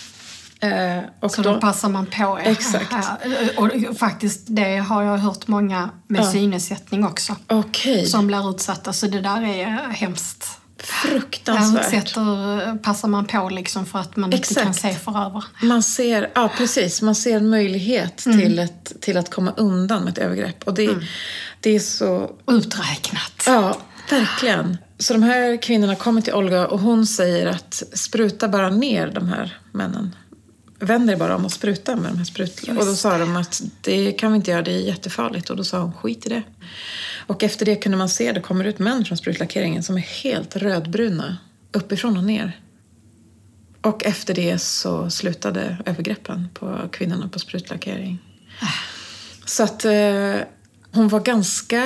Eh, Så då, då passar man på. Exakt. Och faktiskt, det har jag hört många med Ja. synnedsättning också. Okej, Som blir utsatta. Så det där är hemskt. fruktansvärt. Sätter, passar man på liksom för att man inte Exakt. kan se förövaren. Man ser, ja precis, man ser en möjlighet Mm. till, ett, till att komma undan med ett övergrepp. Och det, det är så Uträknat. Ja, verkligen. Så de här kvinnorna kommer till Olga och hon säger att spruta bara ner de här männen. Vänd er bara om och spruta med de här sprutorna. Och då sa de att det kan vi inte göra, det är jättefarligt. Och då sa hon skit i det. Och efter det kunde man se att det kommer ut män från sprutlackeringen som är helt rödbruna uppifrån och ner. Och efter det så slutade övergreppen på kvinnorna på sprutlackering. Så att eh, hon var ganska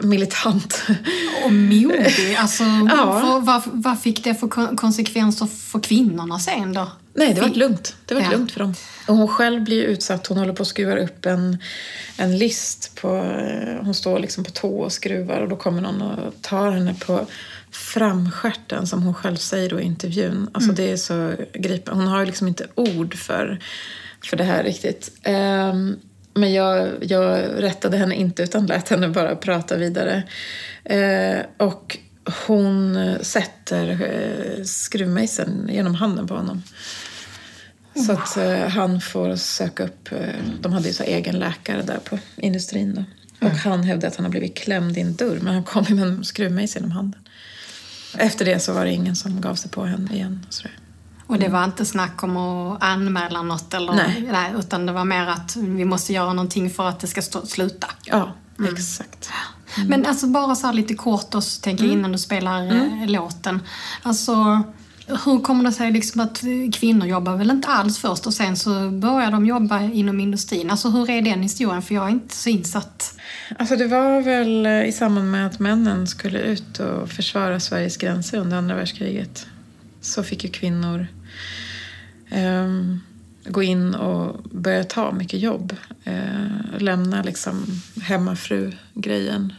militant. Och modig. Alltså, Ja. för, vad, vad fick det för kon- konsekvenser för kvinnorna sen då? Nej, det var lugnt. Det var Ja. lugnt för dem. Och hon själv blir utsatt. Hon håller på att skruva upp en, en list. På, eh, hon står liksom på tå och skruvar och då kommer någon och tar henne på framstjärten som hon själv säger då i intervjun. Alltså det är så gripande. Hon har ju liksom inte ord för, för det här riktigt. Ehm, men jag, jag rättade henne inte utan lät henne bara prata vidare. Eh, och hon sätter eh, skruvmejseln genom handen på honom. Så att eh, han får söka upp, eh, de hade ju så egen läkare där på industrin då. Och han hävdade att han har blivit klämd i en dörr men han kom med en skruvmejsel genom handen. Efter det så var det ingen som gav sig på henne igen. Sådär. Och det var inte snack om att anmäla något eller, Nej. utan det var mer att vi måste göra någonting för att det ska stå, sluta. Ja, exakt. Men alltså bara så här lite kort och så tänker jag innan du spelar eh, låten. Alltså hur kommer det sig liksom att kvinnor jobbar väl inte alls först och sen så börjar de jobba inom industrin? Alltså hur är den historien? För jag är inte så insatt. Alltså det var väl eh, i samband med att männen skulle ut och försvara Sveriges gränser under andra världskriget. Så fick ju kvinnor ehm, gå in och börja ta mycket jobb. Eh, lämna liksom hemmafru-grejen.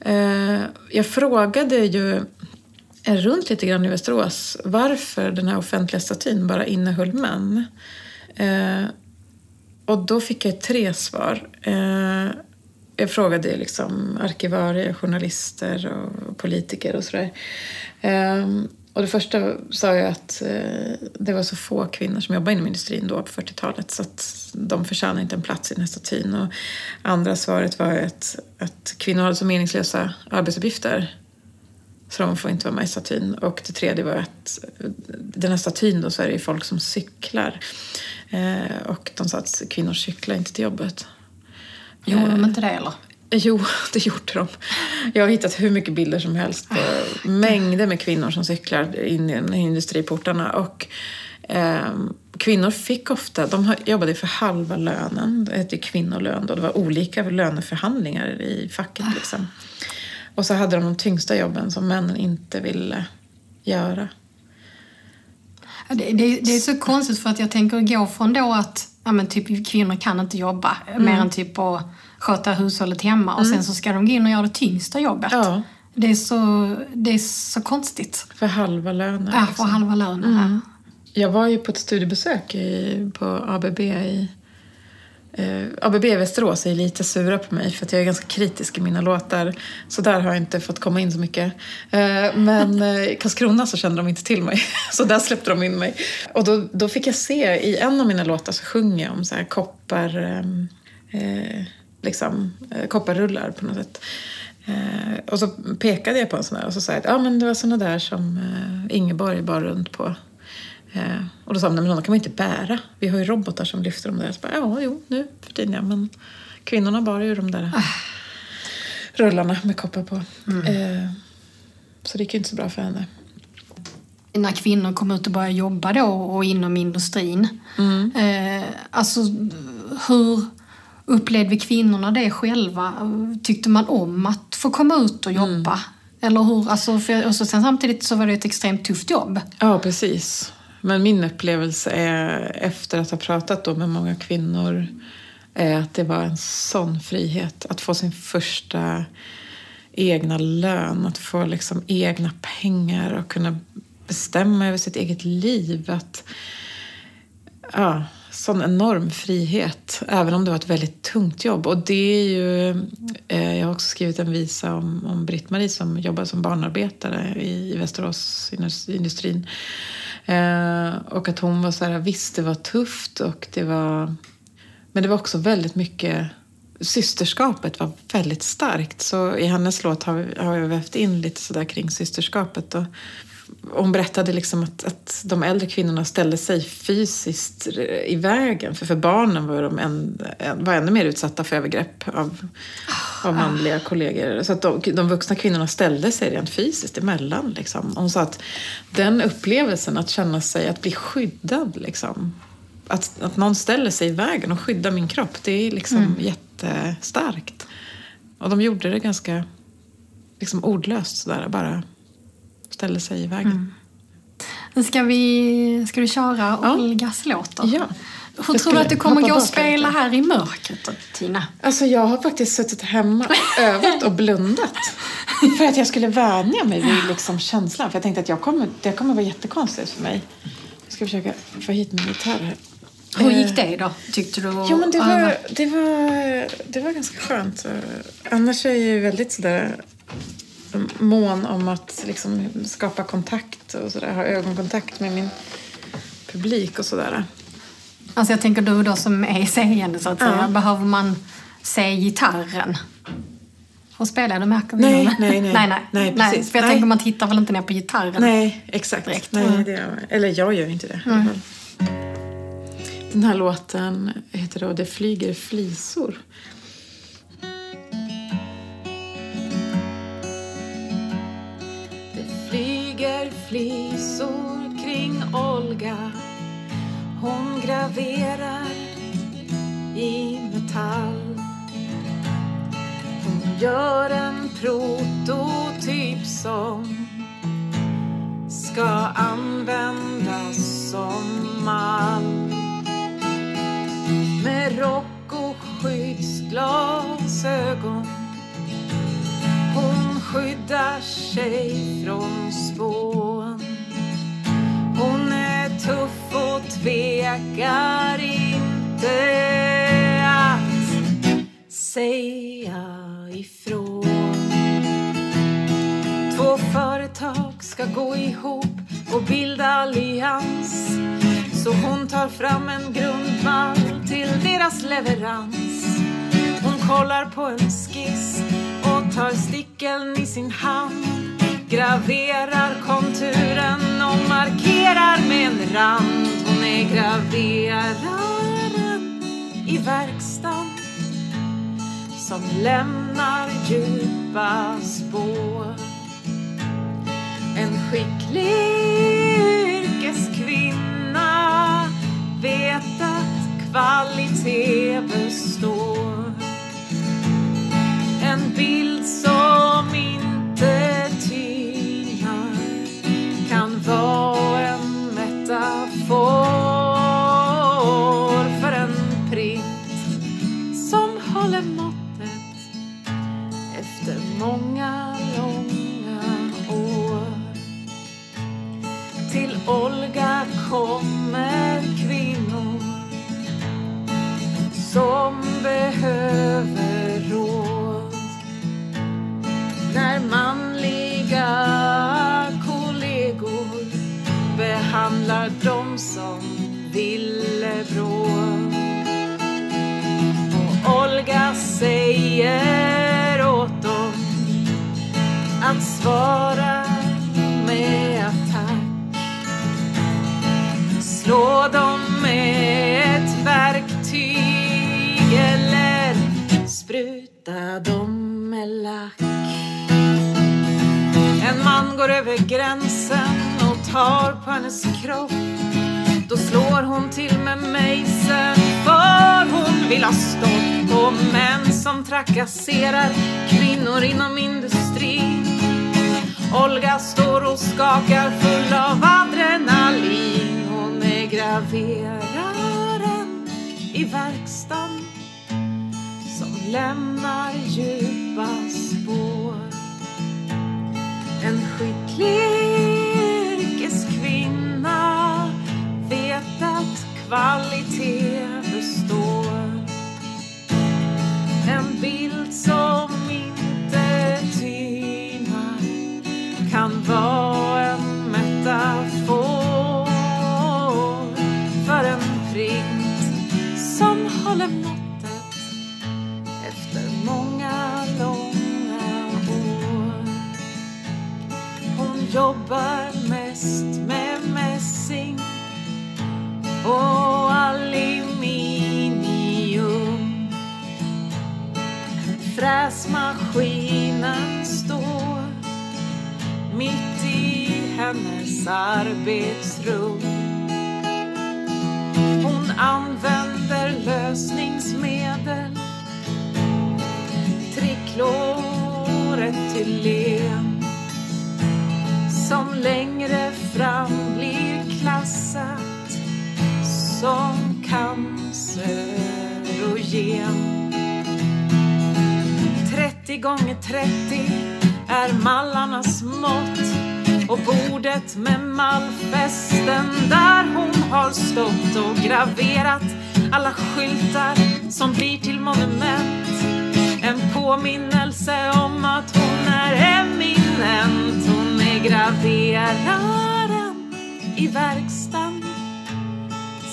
Eh, jag frågade ju runt lite grann i Västerås varför den här offentliga statyn bara innehöll män. Eh, och då fick jag tre svar. Eh, jag frågade liksom arkivarier, journalister och politiker och sådär. Ehm, och det första sa jag att eh, det var så få kvinnor som jobbade inom industrin då på 40-talet så att de förtjänar inte en plats i den här statyn. Och andra svaret var att, att kvinnor hade så meningslösa arbetsuppgifter så de får inte vara med i statyn. Och det tredje var att den här statyn då så är det ju folk som cyklar. Eh, och de sa att kvinnor cyklar inte till jobbet. Gjorde de inte det eller? Jo, det gjorde de. Jag har hittat hur mycket bilder som helst på mängder med kvinnor som cyklar in i industriportarna. Och, ehm, kvinnor fick ofta, de jobbade för halva lönen, det hette ju kvinnolön då, det var olika löneförhandlingar i facket liksom. Och så hade de de tyngsta jobben som männen inte ville göra. Det, det, det är så konstigt för att jag tänker gå från då att ja, men typ, kvinnor kan inte jobba mer än typ att sköta hushållet hemma och sen så ska de gå in och göra det tyngsta jobbet. Ja. Det, är så, det är så konstigt. För halva lönen. Ja, liksom. för halva lönen. Jag var ju på ett studiebesök i, på ABB i eh, ABB i Västerås är lite sura på mig för att jag är ganska kritisk i mina låtar. Så där har jag inte fått komma in så mycket. Eh, men eh, i Karlskrona så kände de inte till mig. Så där släppte de in mig. Och då, då fick jag se, i en av mina låtar så sjunger jag om så här koppar... Eh, liksom, eh, kopparrullar på något sätt. Eh, och så pekade jag på en sån där och så sa jag att ja, men det var såna där som eh, Ingeborg bar runt på. Eh, och då sa de, nej men de kan man inte bära. Vi har ju robotar som lyfter dem där. Så bara, ja, jo, nu för tiden ja. Men kvinnorna bar ju de där rullarna med koppar på. Eh, så det gick ju inte så bra för henne. När kvinnor kom ut och började jobba då och inom industrin. Eh, alltså hur upplevde kvinnorna det själva? Tyckte man om att få komma ut och jobba? Eller hur? Alltså, för, och så sen samtidigt så var det ett extremt tufft jobb. Ja, precis. Men min upplevelse är, efter att ha pratat då med många kvinnor, är att det var en sån frihet. Att få sin första egna lön, att få liksom egna pengar och kunna bestämma över sitt eget liv. Att, ja, sån enorm frihet, även om det var ett väldigt tungt jobb. Och det är ju, eh, jag har också skrivit en visa om, om Britt-Marie som jobbar som barnarbetare i, i Västeråsindustrin. Eh, och att hon var så här, visst det var tufft och det var, men det var också väldigt mycket Systerskapet var väldigt starkt. Så i hennes låt har, har jag vävt in lite sådär kring systerskapet. Och hon berättade liksom att, att de äldre kvinnorna ställde sig fysiskt i vägen. För för barnen var de en, var ännu mer utsatta för övergrepp av, av manliga kollegor. Så att de, de vuxna kvinnorna ställde sig rent fysiskt emellan. Liksom. Hon sa att den upplevelsen att känna sig, att bli skyddad. Liksom, att, att någon ställer sig i vägen och skyddar min kropp, det är liksom jättestarkt. Och de gjorde det ganska liksom ordlöst sådär, bara ställde sig i vägen. Mm. Ska, vi, ska du köra Ja. Olgas låt då? Ja. Hur tror du att du kommer gå och spela lite. här i mörkret Tina? Alltså jag har faktiskt suttit hemma, övat och blundat. För att jag skulle vänja mig vid liksom känslan. För jag tänkte att jag kommer, det kommer vara jättekonstigt för mig. Jag ska försöka få hit min gitarr här. Hur Eh, gick det då, tyckte du? Jo, men det var, det var, det var ganska skönt. Eh, Annars är jag ju väldigt sådär mån om att liksom skapa kontakt och sådär. Ha ögonkontakt med min publik och sådär. Alltså jag tänker du då som är seende så att säga. Ja. Behöver man se gitarren? Hon spelar, det märker. Nej, nej, nej. nej, nej. Nej, precis. För jag Nej. tänker man tittar väl inte ner på gitarren? Nej, exakt. Direkt. Nej, Mm. det gör, eller jag gör inte det. fall. Den här låten heter då Det flyger flisor. Flisor kring Olga. Hon graverar i metall. Hon gör en prototyp som ska användas som mall. Med rock och skyddsglasögon. Hon skyddar sig från spån. Hon är tuff och tvekar inte att säga ifrån. Två företag ska gå ihop och bilda allians. Så hon tar fram en grundvall till deras leverans. Hon kollar på en skiss tar stickeln i sin hand Graverar konturen och markerar med en rand Hon är graveraren i verkstaden som lämnar djupa spår en skicklig yrkeskvinna vet att kvalitet består. En bild som inte tynar kan vara en metafor för en print som håller måttet efter många långa år. Till Olga kommer kvinnor som behöver svara med attack. Slå dem med ett verktyg eller spruta dem med lack. En man går över gränsen och tar på hennes kropp. Då slår hon till med mejseln för hon vill ha stopp på män som trakasserar kvinnor inom industrin. Olga står och skakar full av adrenalin. Hon är graveraren i verkstaden som lämnar djupa spår. En skicklig yrkeskvinna vet att kvalitet består. En bild som jobbar mest med mässing och aluminium. Fräsmaskinen står mitt i hennes arbetsrum. Hon använder lösningsmedel, trick kloretylen som längre fram blir klassat som cancerogen. 30 gånger 30 är mallarnas mått och bordet med mallfesten där hon har stått och graverat alla skyltar som blir till monument. En påminnelse om att hon är eminent. Graveraren i verkstaden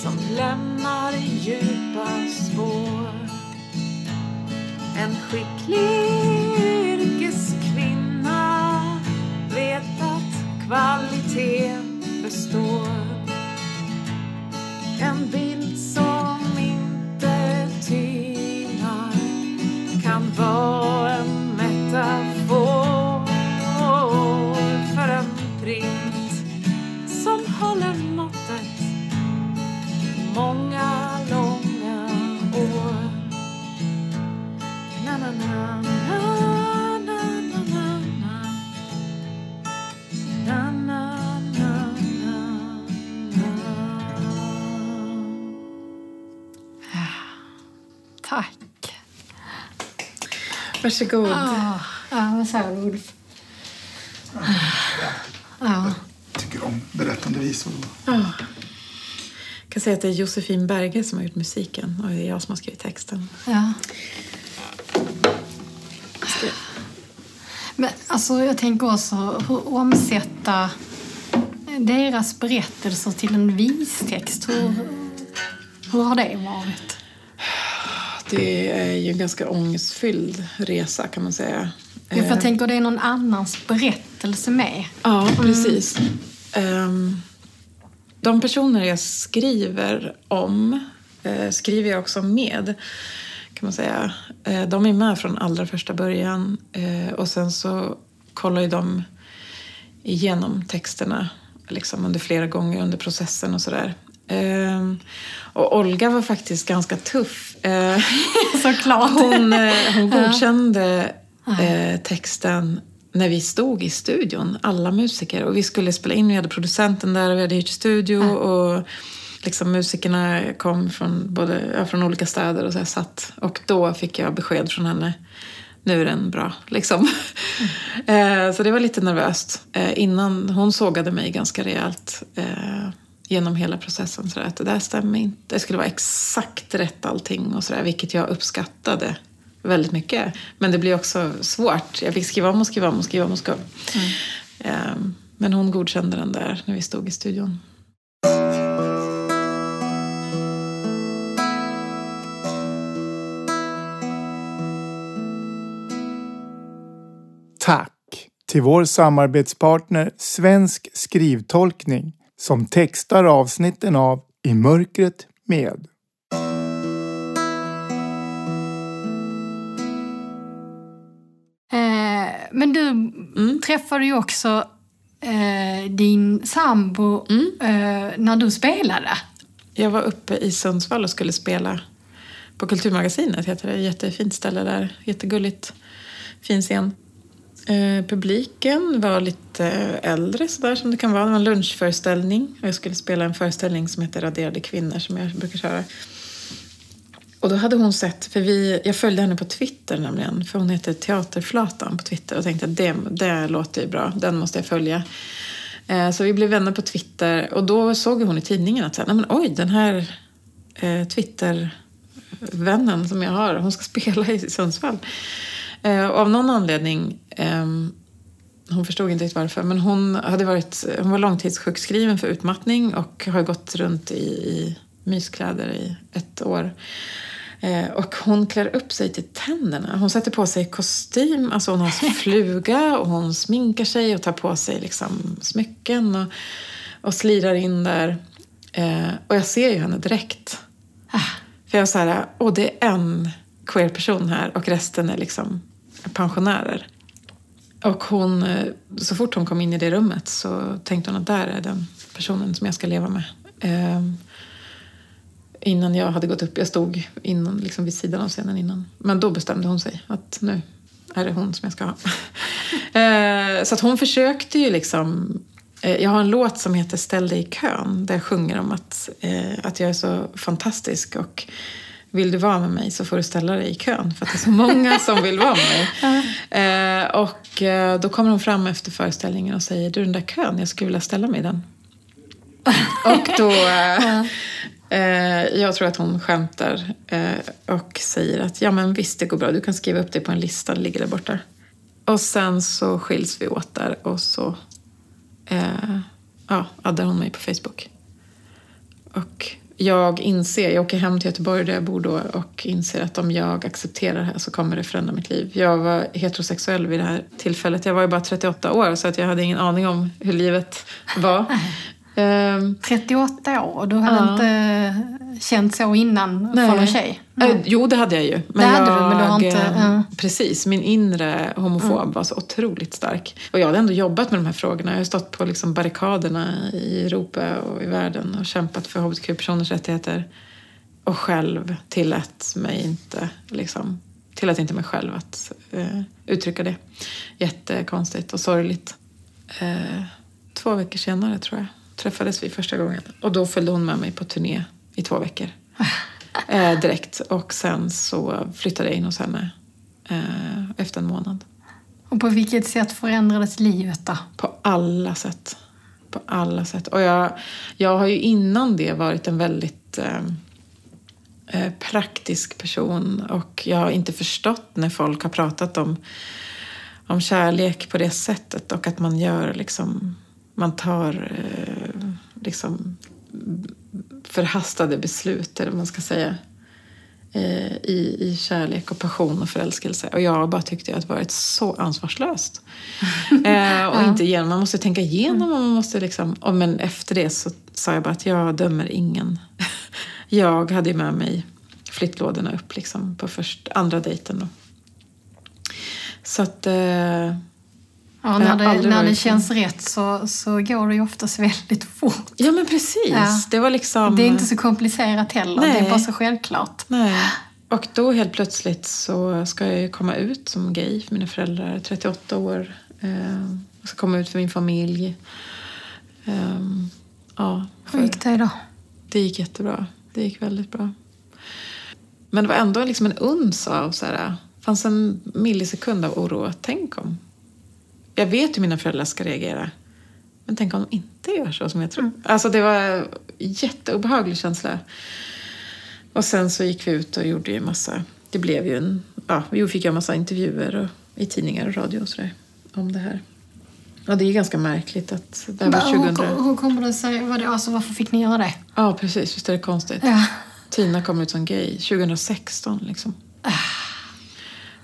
som lämnar djupa spår. En skicklig yrkeskvinna vet att kvalitet består. En bild som inte tynar kan vara en metafor Varsågod. Ja, ja vad sa Ulf? Ja. tycker om berättande visor. Jag kan säga att det är Josefin Berge som har gjort musiken och det är jag som har skrivit texten. ja. Men alltså, jag tänker också hur omsätta deras berättelser till en vistext. Hur, hur har det varit? Det är ju en ganska ångestfylld resa kan man säga. Ja, för Eh, jag tänker det är någon annans berättelse med. Ja, precis. Ehm, de personer jag skriver om eh, skriver jag också med, kan man säga. Eh, de är med från allra första början eh, och sen så kollar ju de igenom texterna liksom under flera gånger under processen och sådär. Ehm, och Olga var faktiskt ganska tuff. Eh, Såklart. hon, eh, hon godkände eh, texten när vi stod i studion, alla musiker. Och vi skulle spela in, vi hade producenten där och vi hade hyrt studio. Och liksom musikerna kom från, både, från olika städer och så satt. Och då fick jag besked från henne. Nu är den bra, liksom. eh, så det var lite nervöst. Innan hon sågade mig ganska rejält. Genom hela processen. Så där, att det där stämmer inte. Det skulle vara exakt rätt allting och sådär. Vilket jag uppskattade väldigt mycket. Men det blir också svårt. Jag fick skriva om och skriva om och skriva om och skriva om. Eh, Men hon godkände den där när vi stod i studion. Tack till vår samarbetspartner Svensk skrivtolkning som textar avsnitten av I mörkret med. Eh, men du träffade ju också eh, din sambo eh, när du spelade. Jag var uppe i Sundsvall och skulle spela på Kulturmagasinet. Heter det. Jättefint ställe där. Jättegulligt. Fin scen. Eh, publiken var lite eh, äldre sådär som det kan vara. Det var en lunchföreställning. Och jag skulle spela en föreställning som heter Raderade kvinnor som jag brukar köra. Och då hade hon sett, för vi, jag följde henne på Twitter nämligen, för hon heter Teaterflatan på Twitter och tänkte att det, det låter ju bra, den måste jag följa. Eh, så vi blev vänner på Twitter och då såg hon i tidningen att så här, Nej, men, oj, den här eh, Twitter-vännen som jag har, hon ska spela i Sundsvall. Eh, av någon anledning, ehm, hon förstod inte riktigt varför, men hon, hade varit, hon var långtidssjukskriven för utmattning och har gått runt i, i myskläder i ett år. Eh, och hon klär upp sig till tänderna. Hon sätter på sig kostym, alltså hon har fluga och hon sminkar sig och tar på sig liksom smycken och, och slirar in där. Eh, och jag ser ju henne direkt. För jag är så här, åh det är en queer person här och resten är liksom pensionärer. Och hon, eh, så fort hon kom in i det rummet så tänkte hon att där är den personen som jag ska leva med. Eh, innan jag hade gått upp, jag stod innan, liksom vid sidan av scenen innan. Men då bestämde hon sig att nu, är det hon som jag ska ha. Eh, så att hon försökte ju liksom... eh, Jag har en låt som heter Ställ dig i kön där jag sjunger om att, eh, att jag är så fantastisk och vill du vara med mig så får du ställa dig i kön för att det är så många som vill vara med mig. Eh, och eh, då kommer hon fram efter föreställningen och säger du den där kön, jag skulle vilja ställa mig i den. Och då... Eh, eh, jag tror att hon skämtar eh, och säger att ja men visst det går bra, du kan skriva upp det på en lista, det ligger där borta. Och sen så skiljs vi åt där och så ja, addar hon mig på Facebook. Och jag inser, jag åker hem till Göteborg där jag bor då och inser att om jag accepterar det här så kommer det förändra mitt liv. Jag var heterosexuell vid det här tillfället. Jag var ju bara 38 år så att jag hade ingen aning om hur livet var. Ehm, 38 år och du hade Ja. inte känt så innan Nej. från en tjej? Eh, jo, det hade jag ju. Men hade jag, du, men du har inte- eh, ja. Precis, min inre homofob var så otroligt stark. Och jag hade ändå jobbat med de här frågorna. Jag har stått på liksom barrikaderna i Europa och i världen och kämpat för hbtq-personers rättigheter. Och själv tillät mig inte, liksom, tillät inte mig själv att eh, uttrycka det. Jättekonstigt och sorgligt. Eh, två veckor senare, tror jag, träffades vi första gången. Och då följde hon med mig på turné i två veckor. Eh, direkt. Och sen så flyttade jag in hos henne eh, efter en månad. Och på vilket sätt förändrades livet då? På alla sätt. På alla sätt. Och jag, jag har ju innan det varit en väldigt eh, eh, praktisk person. Och jag har inte förstått när folk har pratat om, om kärlek på det sättet. Och att man gör liksom... Man tar eh, liksom förhastade beslut, eller man ska säga. eh, I, I kärlek och passion och förälskelse. Och jag bara tyckte att det varit så ansvarslöst. eh, och inte igenom. Man måste tänka igenom och man måste liksom... Och men efter det så sa jag bara att jag dömer ingen. jag hade ju med mig flyttlådorna upp liksom på först, andra dejten då. Så att... Eh, Ja, när det, när det varit känns rätt så, så går det ju oftast väldigt fort. ja men precis. Ja. Det var liksom... Det är inte så komplicerat heller, det Nej. är bara så självklart. Nej. Och då helt plötsligt så ska jag ju komma ut som gay för mina föräldrar. är 38 år. Eh, jag ska komma ut för min familj. Eh, ja, Hur för gick det då? det gick jättebra. Det gick väldigt bra. Men det var ändå liksom en uns av så här, fanns en millisekund av oro. Tänk om. Jag vet hur mina föräldrar ska reagera. Men tänk om de inte gör så som jag tror. Alltså det var en jätteobehaglig känsla. Och sen så gick vi ut och gjorde ju massa, det blev ju en, ja, vi fick göra massa intervjuer och, i tidningar och radio och sådär om det här. Och det är ganska märkligt att det här var Hur, 2000... hur kommer det sig? Vad det, alltså, varför fick ni göra det? Ja, precis. Visst är det konstigt? Ja. Tina kom ut som gay 2016 liksom.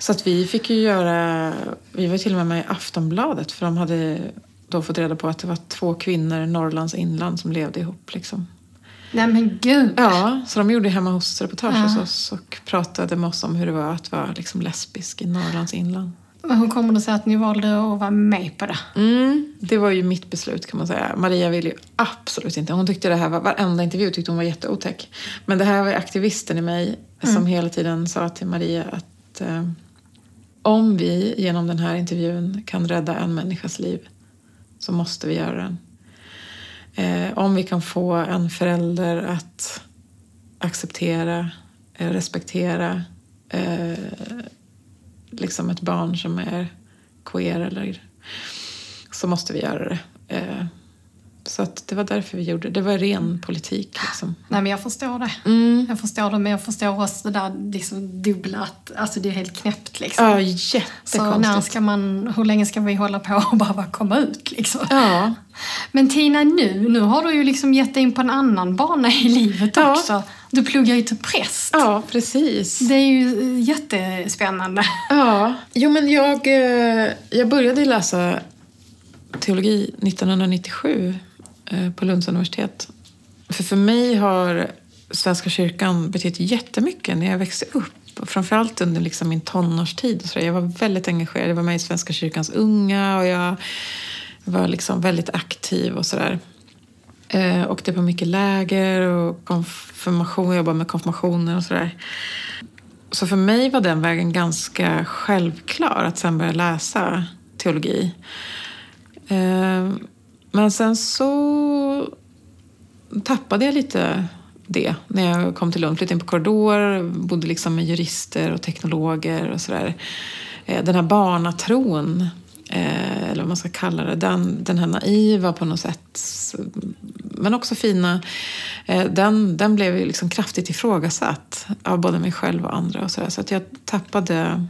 Så att vi fick ju göra... Vi var till och med med i Aftonbladet för de hade då fått reda på att det var två kvinnor i Norrlands inland som levde ihop liksom. Nej men gud. Ja, så de gjorde hemma hos-reportage Ja. hos oss och pratade med oss om hur det var att vara liksom lesbisk i Norrlands inland. Men hur kommer det sig att ni valde att vara med på det? Mm, det var ju mitt beslut kan man säga. Maria ville ju absolut inte. Hon tyckte det här var, varenda intervju tyckte hon var jätteotäck. Men det här var ju aktivisten i mig som hela tiden sa till Maria att eh, om vi genom den här intervjun kan rädda en människas liv så måste vi göra den. Eh, om vi kan få en förälder att acceptera, eh, respektera eh, liksom ett barn som är queer eller så måste vi göra det. Eh, så att det var därför vi gjorde det. Det var ren politik. Liksom. Nej men jag förstår det. Mm. Jag förstår det men jag förstår också det där liksom dubbla att, alltså det är helt knäppt liksom. Ja, så när jättekonstigt. ska man, hur länge ska vi hålla på och bara komma ut liksom? Ja, Men Tina nu, nu har du ju liksom gett dig in på en annan bana i livet Ja. också. Du pluggar ju till präst. ja, precis. Det är ju eh, jättespännande. Ja. Jo, men jag, eh, jag började läsa teologi 1997 eh, Eh, på Lunds universitet. För för mig har Svenska kyrkan betytt jättemycket när jag växte upp. Och framförallt under liksom min tonårstid. Och så där. Jag var väldigt engagerad. Jag var med i Svenska kyrkans unga och jag var liksom väldigt aktiv och sådär. Eh, åkte på mycket läger och konfirmation, jag jobbade med konfirmationer och sådär. så för mig var den vägen ganska självklar, att sen börja läsa teologi. Eh, men sen så tappade jag lite det när jag kom till Lund. Flyttade in på korridor, bodde liksom med jurister och teknologer och sådär. Eh, den här barnatron, eh, eller vad man ska kalla det, den, den här naiva på något sätt, men också fina, eh, den, den blev liksom kraftigt ifrågasatt av både mig själv och andra. Och så, där. så att jag tappade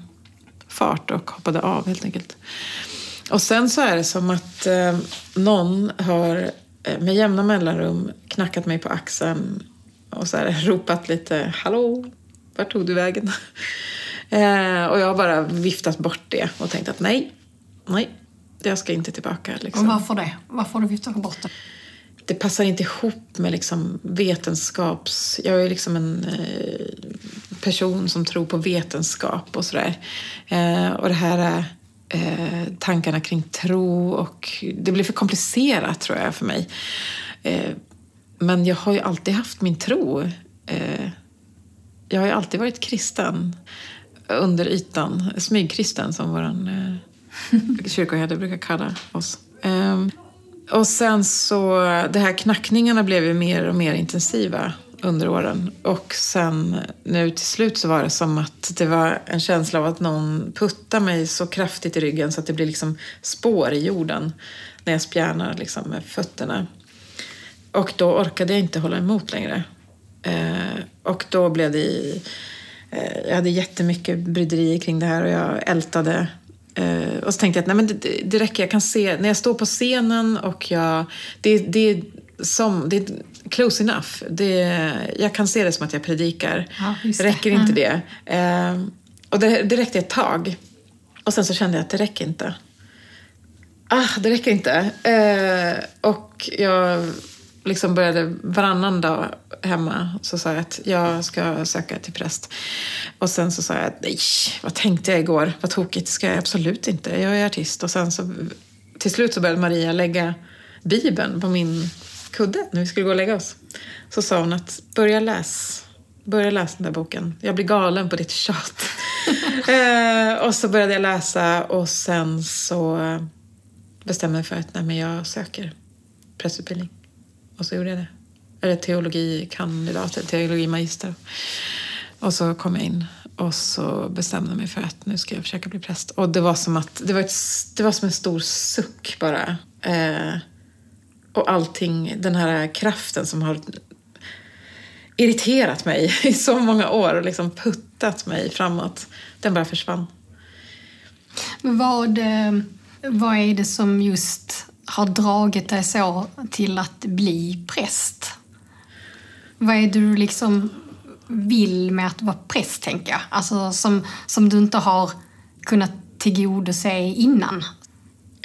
fart och hoppade av helt enkelt. Och sen så är det som att eh, någon har eh, med jämna mellanrum knackat mig på axeln och så här, ropat lite ”Hallå, vart tog du vägen?” eh, Och jag har bara viftat bort det och tänkt att nej, nej, jag ska inte tillbaka. Liksom. Och varför det? Varför har du viftat bort det? Det passar inte ihop med liksom vetenskaps... Jag är liksom en eh, person som tror på vetenskap och sådär. Eh, och det här är eh, tankarna kring tro och det blev för komplicerat tror jag för mig. Eh, men jag har ju alltid haft min tro. Eh, jag har ju alltid varit kristen under ytan. Smygkristen som vår eh, kyrkoherde brukar kalla oss. Eh, och sen så, de här knackningarna blev ju mer och mer intensiva under åren. Och sen nu till slut så var det som att det var en känsla av att någon puttar mig så kraftigt i ryggen så att det blir liksom spår i jorden när jag spjärnar liksom med fötterna. Och då orkade jag inte hålla emot längre. Eh, och då blev det... Eh, jag hade jättemycket bryderier kring det här och jag ältade. Eh, och så tänkte jag att nej, men det, det räcker, jag kan se... När jag står på scenen och jag... Det, det, som, det är close enough. Det, jag kan se det som att jag predikar. Ja, just det. räcker inte det? Eh, och det, det räckte ett tag. Och sen så kände jag att det räcker inte. Ah, det räcker inte. Eh, och jag liksom började varannan dag hemma så sa jag att jag ska söka till präst. Och sen så sa jag att nej, vad tänkte jag igår? Vad tokigt, ska jag absolut inte. Jag är artist. Och sen så till slut så började Maria lägga Bibeln på min kudde när vi skulle gå och lägga oss. Så sa hon att börja läs. Börja läsa den där boken. Jag blir galen på ditt tjat. eh, och så började jag läsa och sen så bestämde jag mig för att nej, men jag söker prästutbildning. Och så gjorde jag det. Eller teologikandidat, eller teologimagister. Och så kom jag in och så bestämde jag mig för att nu ska jag försöka bli präst. Och det var som att, det var, ett, det var som en stor suck bara. Eh, och allting, den här kraften som har irriterat mig i så många år och liksom puttat mig framåt, den bara försvann. Men vad, eh, vad är det som just har dragit dig så till att bli präst? Vad är det du liksom vill med att vara präst, tänker jag? Alltså som, som du inte har kunnat tillgodose innan.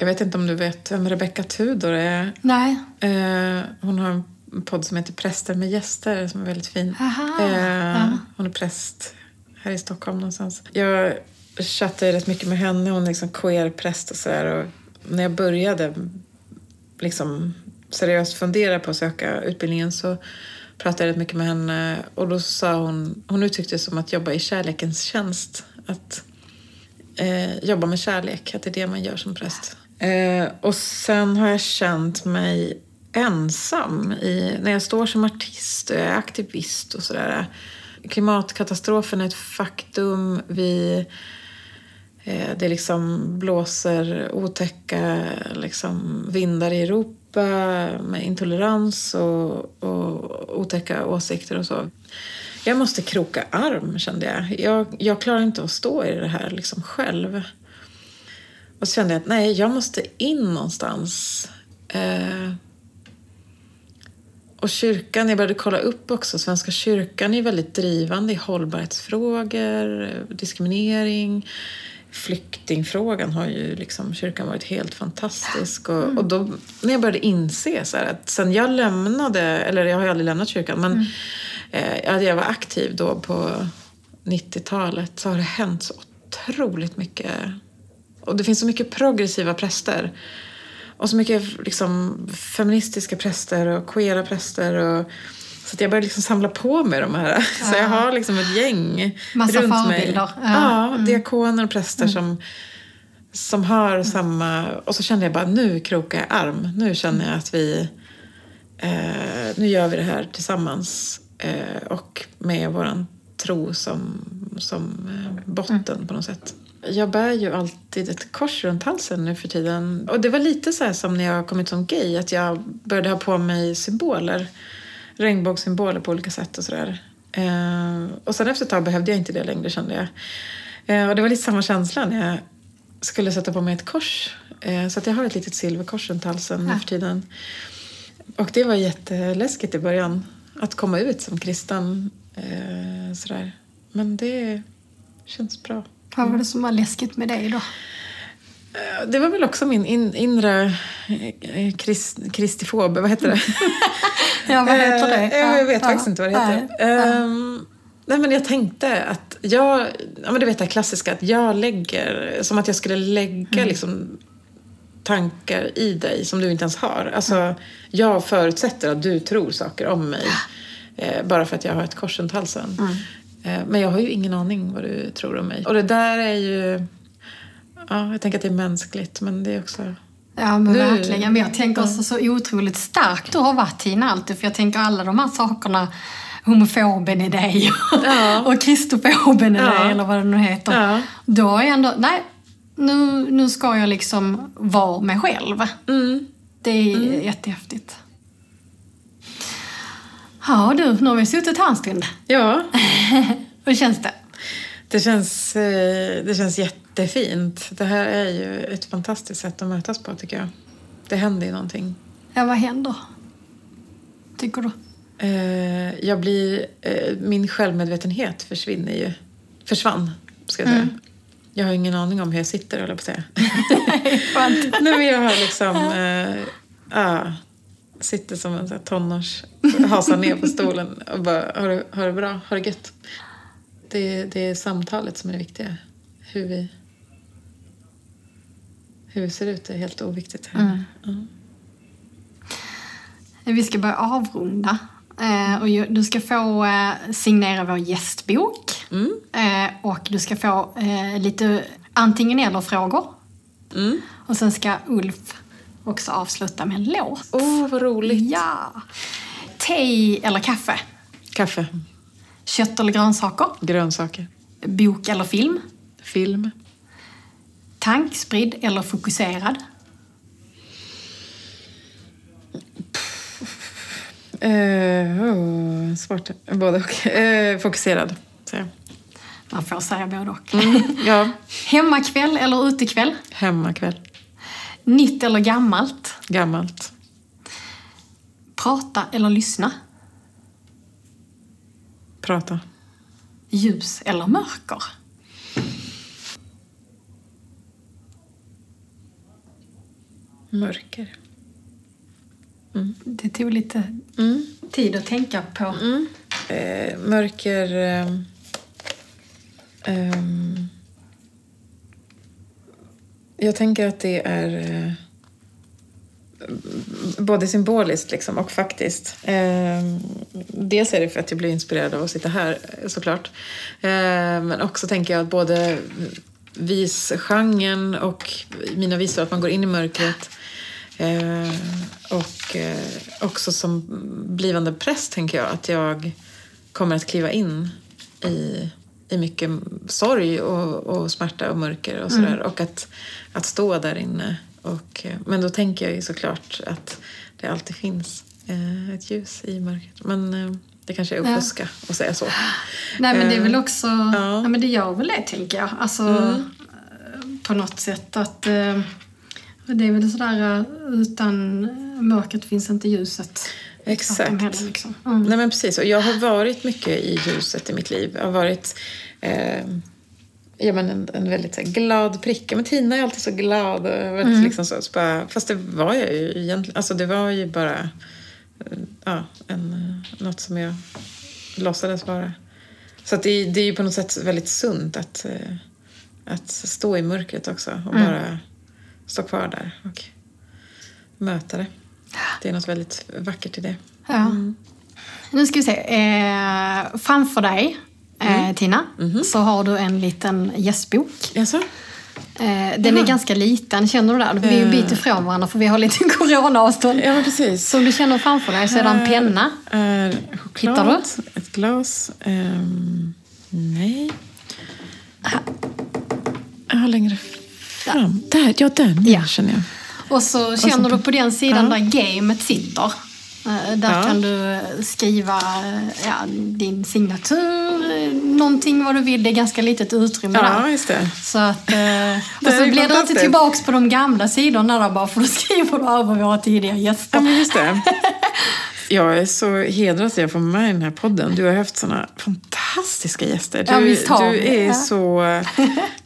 Jag vet inte om du vet vem Rebecca Tudor är? Nej. Eh, hon har en podd som heter Präster med gäster som är väldigt fin. Aha, Eh. Hon är präst här i Stockholm någonstans. Jag chattade ju rätt mycket med henne. Hon är liksom queer-präst och sådär. När jag började liksom seriöst fundera på att söka utbildningen så pratade jag rätt mycket med henne och då sa hon, hon uttryckte det som att jobba i kärlekens tjänst. Att eh, jobba med kärlek, att det är det man gör som präst. Eh, och sen har jag känt mig ensam i, när jag står som artist och jag är aktivist och sådär. Klimatkatastrofen är ett faktum. Vi, eh, det liksom blåser otäcka liksom, vindar i Europa med intolerans och, och otäcka åsikter och så. Jag måste kroka arm, kände jag. Jag, jag klarar inte att stå i det här liksom själv. Och så kände jag att nej, jag måste in någonstans. Eh, och kyrkan, jag började kolla upp också, Svenska kyrkan är väldigt drivande i hållbarhetsfrågor, diskriminering. Flyktingfrågan har ju liksom kyrkan varit helt fantastisk. Och, och då när jag började inse så här, att sen jag lämnade, eller jag har ju aldrig lämnat kyrkan, men eh, jag var aktiv då på 90-talet så har det hänt så otroligt mycket. Och det finns så mycket progressiva präster. Och så mycket liksom, feministiska präster och queera präster. Och Så jag började liksom samla på mig de här. Så jag har liksom ett gäng Massa runt mig. Ja. Ja, diakoner och präster som, som har samma... Och så kände jag bara, nu krokar jag arm. Nu känner jag att vi... Eh, nu gör vi det här tillsammans. Eh, och med våran tro som, som eh, botten på något sätt. Jag bär ju alltid ett kors runt halsen nu för tiden. Och det var lite så som när jag kom ut som gay, att jag började ha på mig symboler. Regnbågssymboler på olika sätt och sådär. Eh, och sen efter ett tag behövde jag inte det längre kände jag. Eh, och det var lite samma känsla när jag skulle sätta på mig ett kors. Eh, så att jag har ett litet silverkors runt halsen nu för tiden. Och det var jätteläskigt i början. Att komma ut som kristen. Sådär. Men det känns bra. Vad var det som var läskigt med dig då? Det var väl också min in, inre eh, krist, kristifob, vad heter det? Ja, vad heter det? Eh, Jag vet Ja, faktiskt ja. inte vad det heter. Nej. Ehm, nej, men jag tänkte att jag, ja men du vet det klassiska att jag lägger, som att jag skulle lägga Mm. liksom tankar i dig som du inte ens har. Alltså, jag förutsätter att du tror saker om mig. Eh, bara för att jag har ett kors runt halsen. Mm. Eh, men jag har ju ingen aning vad du tror om mig. Och det där är ju... Ja, jag tänker att det är mänskligt, men det är också... Ja men Nu- verkligen. Men jag tänker också så otroligt starkt du har varit Tina alltid. För jag tänker alla de här sakerna, homofoben i dig Ja. och kristofoben i Ja. dig eller vad det nu heter. Ja. Då är jag ändå, nej, nu, nu ska jag liksom vara mig själv. Mm. Det är jättehäftigt. Ja du, nu har vi suttit här en stund. Ja, Hur känns det? det känns, eh, det känns jättefint. Det här är ju ett fantastiskt sätt att mötas på, tycker jag. Det händer ju någonting. Ja, vad händer? Tycker du? Eh, jag blir, eh, min självmedvetenhet försvinner ju. Försvann, ska jag säga. Jag har ingen aning om hur jag sitter, höll jag på att säga. Nej, men jag har liksom... Ah, sitter som en tonårs... Hasar ner på stolen och bara, har du, har du bra? Har du gött? Det, det är samtalet som är det viktiga. Hur vi, hur vi ser ut är helt oviktigt här. Ja. Vi ska börja avrunda. Eh, och du ska få eh, signera vår gästbok. Eh, och du ska få eh, lite antingen eller-frågor. Mm. Och sen ska Ulf också avsluta med en låt. Åh, vad roligt. Ja! Te eller kaffe? Kaffe, Kött eller grönsaker? grönsaker, Bok eller film? film. Tankspridd eller fokuserad? Eh, oh, svårt. Både och. Eh, fokuserad, säger jag. Man får säga både och. Ja, Hemmakväll eller utekväll? hemmakväll. Nytt eller gammalt? Gammalt. Prata eller lyssna? Prata. Ljus eller mörker? Mörker. Det tog lite tid att tänka på. Eh, mörker... ehm, ehm, jag tänker att det är eh, både symboliskt liksom, och faktiskt. Eh, dels är det för att jag blir inspirerad av att sitta här såklart. Eh, men också tänker jag att både visgenren och mina visor, att man går in i mörkret. Eh, och eh, också som blivande präst tänker jag att jag kommer att kliva in i, i mycket sorg och, och smärta och mörker och sådär. Och att, att stå där inne. Och, men då tänker jag ju såklart att det alltid finns eh, ett ljus i mörkret. Men eh, det kanske är att Ja. att säga så. Nej men det är väl Eh, också, ja. ja. men det gör väl det tänker jag. Alltså eh, på något sätt att det är väl sådär utan mörkret finns inte ljuset. Exakt. Heller, liksom. mm. Nej men precis. Och jag har varit mycket i ljuset i mitt liv. Jag har varit eh, ja, men en, en väldigt här, glad pricka. Men Tina är alltid så glad. Och, vet, Mm. liksom så, så bara, fast det var jag ju egentligen. Alltså det var ju bara eh, ja, en, eh, något som jag låtsades vara. Så det, det är ju på något sätt väldigt sunt att, eh, att stå i mörkret också. Och Mm. bara stå kvar där och möta det. Det är något väldigt vackert i det. Ja. Nu ska vi se. Eh, framför dig, eh, Tina, så har du en liten gästbok. Jaså? Eh, den är ganska liten, känner du det? Vi är en bit ifrån varandra för vi har lite coronaavstånd. Ja, precis. Så om du känner framför dig så är det en penna. Är choklad, Hittar Ett glas. Ehm, nej. Jag har längre fram. Där, ja den Ja. känner jag. Och så känner du på den sidan där gamet sitter. Eh, Där Ja. kan du skriva eh, ja, din signatur, eh, någonting vad du vill. Det är ganska litet utrymme Ja, där. just det. Så att, och så blir du inte tillbaks på de gamla sidorna där bara för då skriver du över våra tidigare Ja, gäster. men just det. Jag är så hedrad att jag får med i den här podden. Du har haft såna fantastiska gäster. Du, Ja, visst har du, är Ja. så,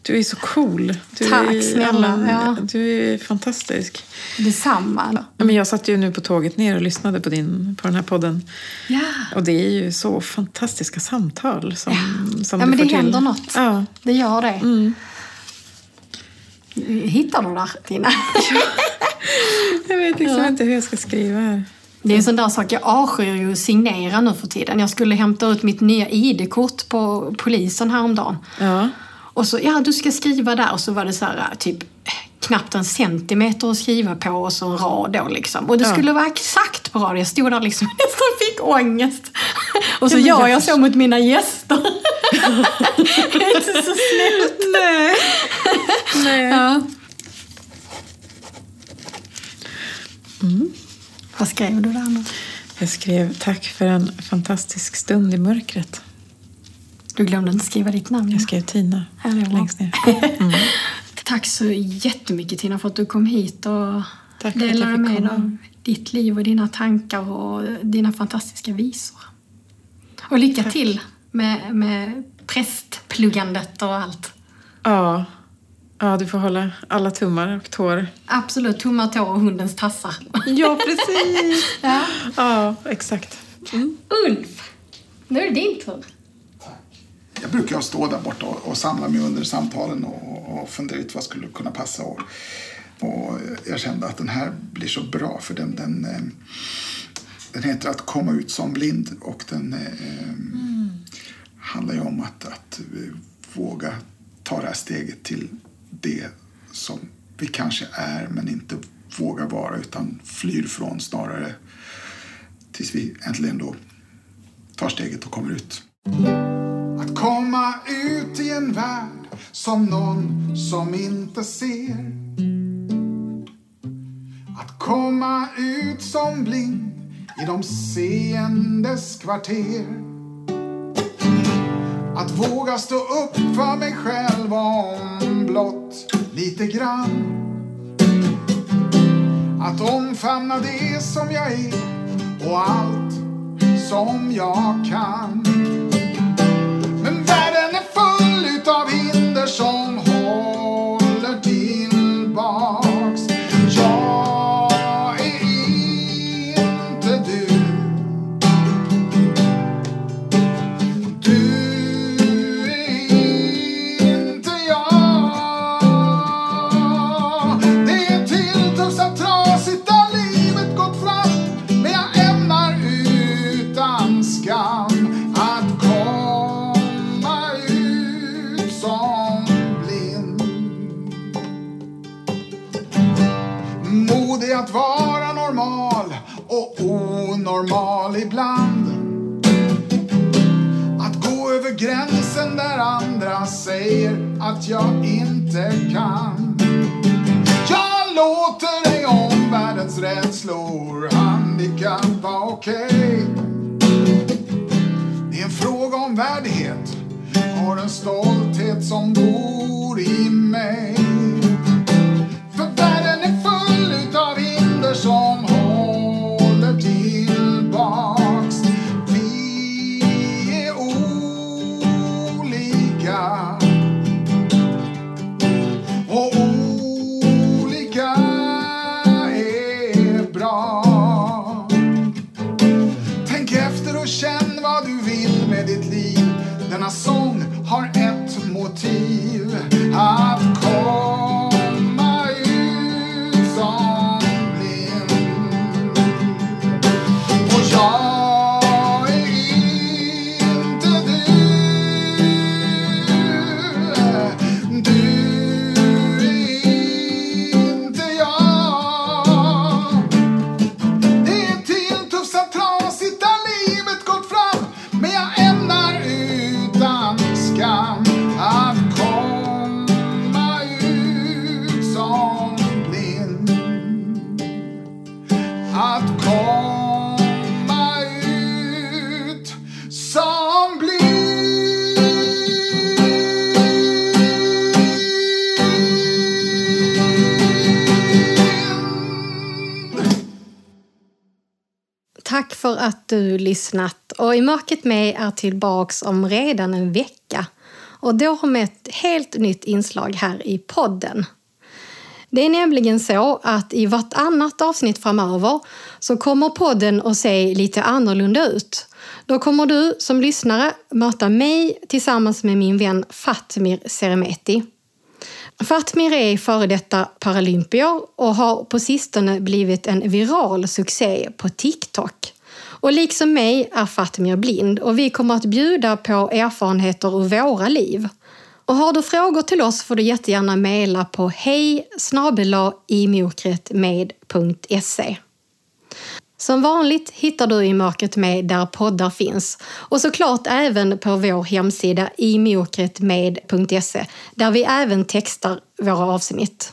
du är så cool. Du Tack, är, snälla. Ja. Du är fantastisk. Detsamma. Ja, Men jag satt ju nu på tåget ner och lyssnade på, din, på den här podden. Ja. Och det är ju så fantastiska samtal som, som Ja, du men får det till. händer något. Ja. Det gör det. Mm. Hittar du där, Tina? Jag vet liksom Ja. inte hur jag ska skriva här. Det är en sån där sak, jag avskyr ju att signera nu för tiden. Jag skulle hämta ut mitt nya ID-kort på polisen häromdagen. Ja. Och så, ja du ska skriva där. Och så var det så här, typ knappt en centimeter att skriva på och så en rad då liksom. Och det Ja. skulle vara exakt på rad. Jag stod där liksom nästan fick ångest. Och så Ja, gör jag jag så mot mina gäster. det är inte så snällt. Nej. Nej. Ja. Vad skrev du där? Jag skrev tack för en fantastisk stund i mörkret. Du glömde inte skriva ditt namn. Jag skrev Tina Ja, det är bra. längst ner. Tack så jättemycket Tina för att du kom hit och Tack delade med dig av ditt liv och dina tankar och dina fantastiska visor. Och lycka till med, med prästpluggandet och allt. Ja. Ja, du får hålla alla tummar och tår. Absolut, tummar, tår och hundens tassar. Ja, precis. ja. ja, exakt. Ulf, nu är det din tur. Jag brukar stå där borta och, och samla mig under samtalen och, och fundera ut vad skulle kunna passa. Och, och jag kände att den här blir så bra för den, den, eh, den heter Att komma ut som blind och den eh, handlar ju om att, att eh, våga ta det här steget till det som vi kanske är men inte vågar vara utan flyr från snarare tills vi äntligen då tar steget och kommer ut. Att komma ut i en värld som någon som inte ser. Att komma ut som blind i de seendes kvarter. Att våga stå upp för mig själv om blott lite grann. Att omfamna det som jag är och allt som jag kan. Säger att jag inte kan. Jag låter dig om världens rädslor handikappa, okej. Det är en fråga om värdighet, har en stolthet som bor i mig. För världen är full utav hinder som Och du lyssnat. Och I mörkret med är tillbaks om redan en vecka. Och då med ett helt nytt inslag här i podden. Det är nämligen så att i vartannat avsnitt framöver så kommer podden att se lite annorlunda ut. Då kommer du som lyssnare möta mig tillsammans med min vän Fatmir Seremeti. Fatmir är före detta paralympier och har på sistone blivit en viral succé på TikTok. Och liksom mig är Fatmir blind och vi kommer att bjuda på erfarenheter ur våra liv. Och har du frågor till oss får du jättegärna mejla på hej imokretmed.se. Som vanligt hittar du i mörkret med där poddar finns och såklart även på vår hemsida imokretmed.se där vi även textar våra avsnitt.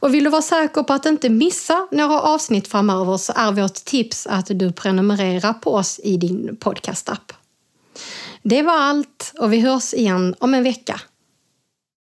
Och vill du vara säker på att inte missa några avsnitt framöver så är vårt tips att du prenumererar på oss i din podcastapp. Det var allt och vi hörs igen om en vecka.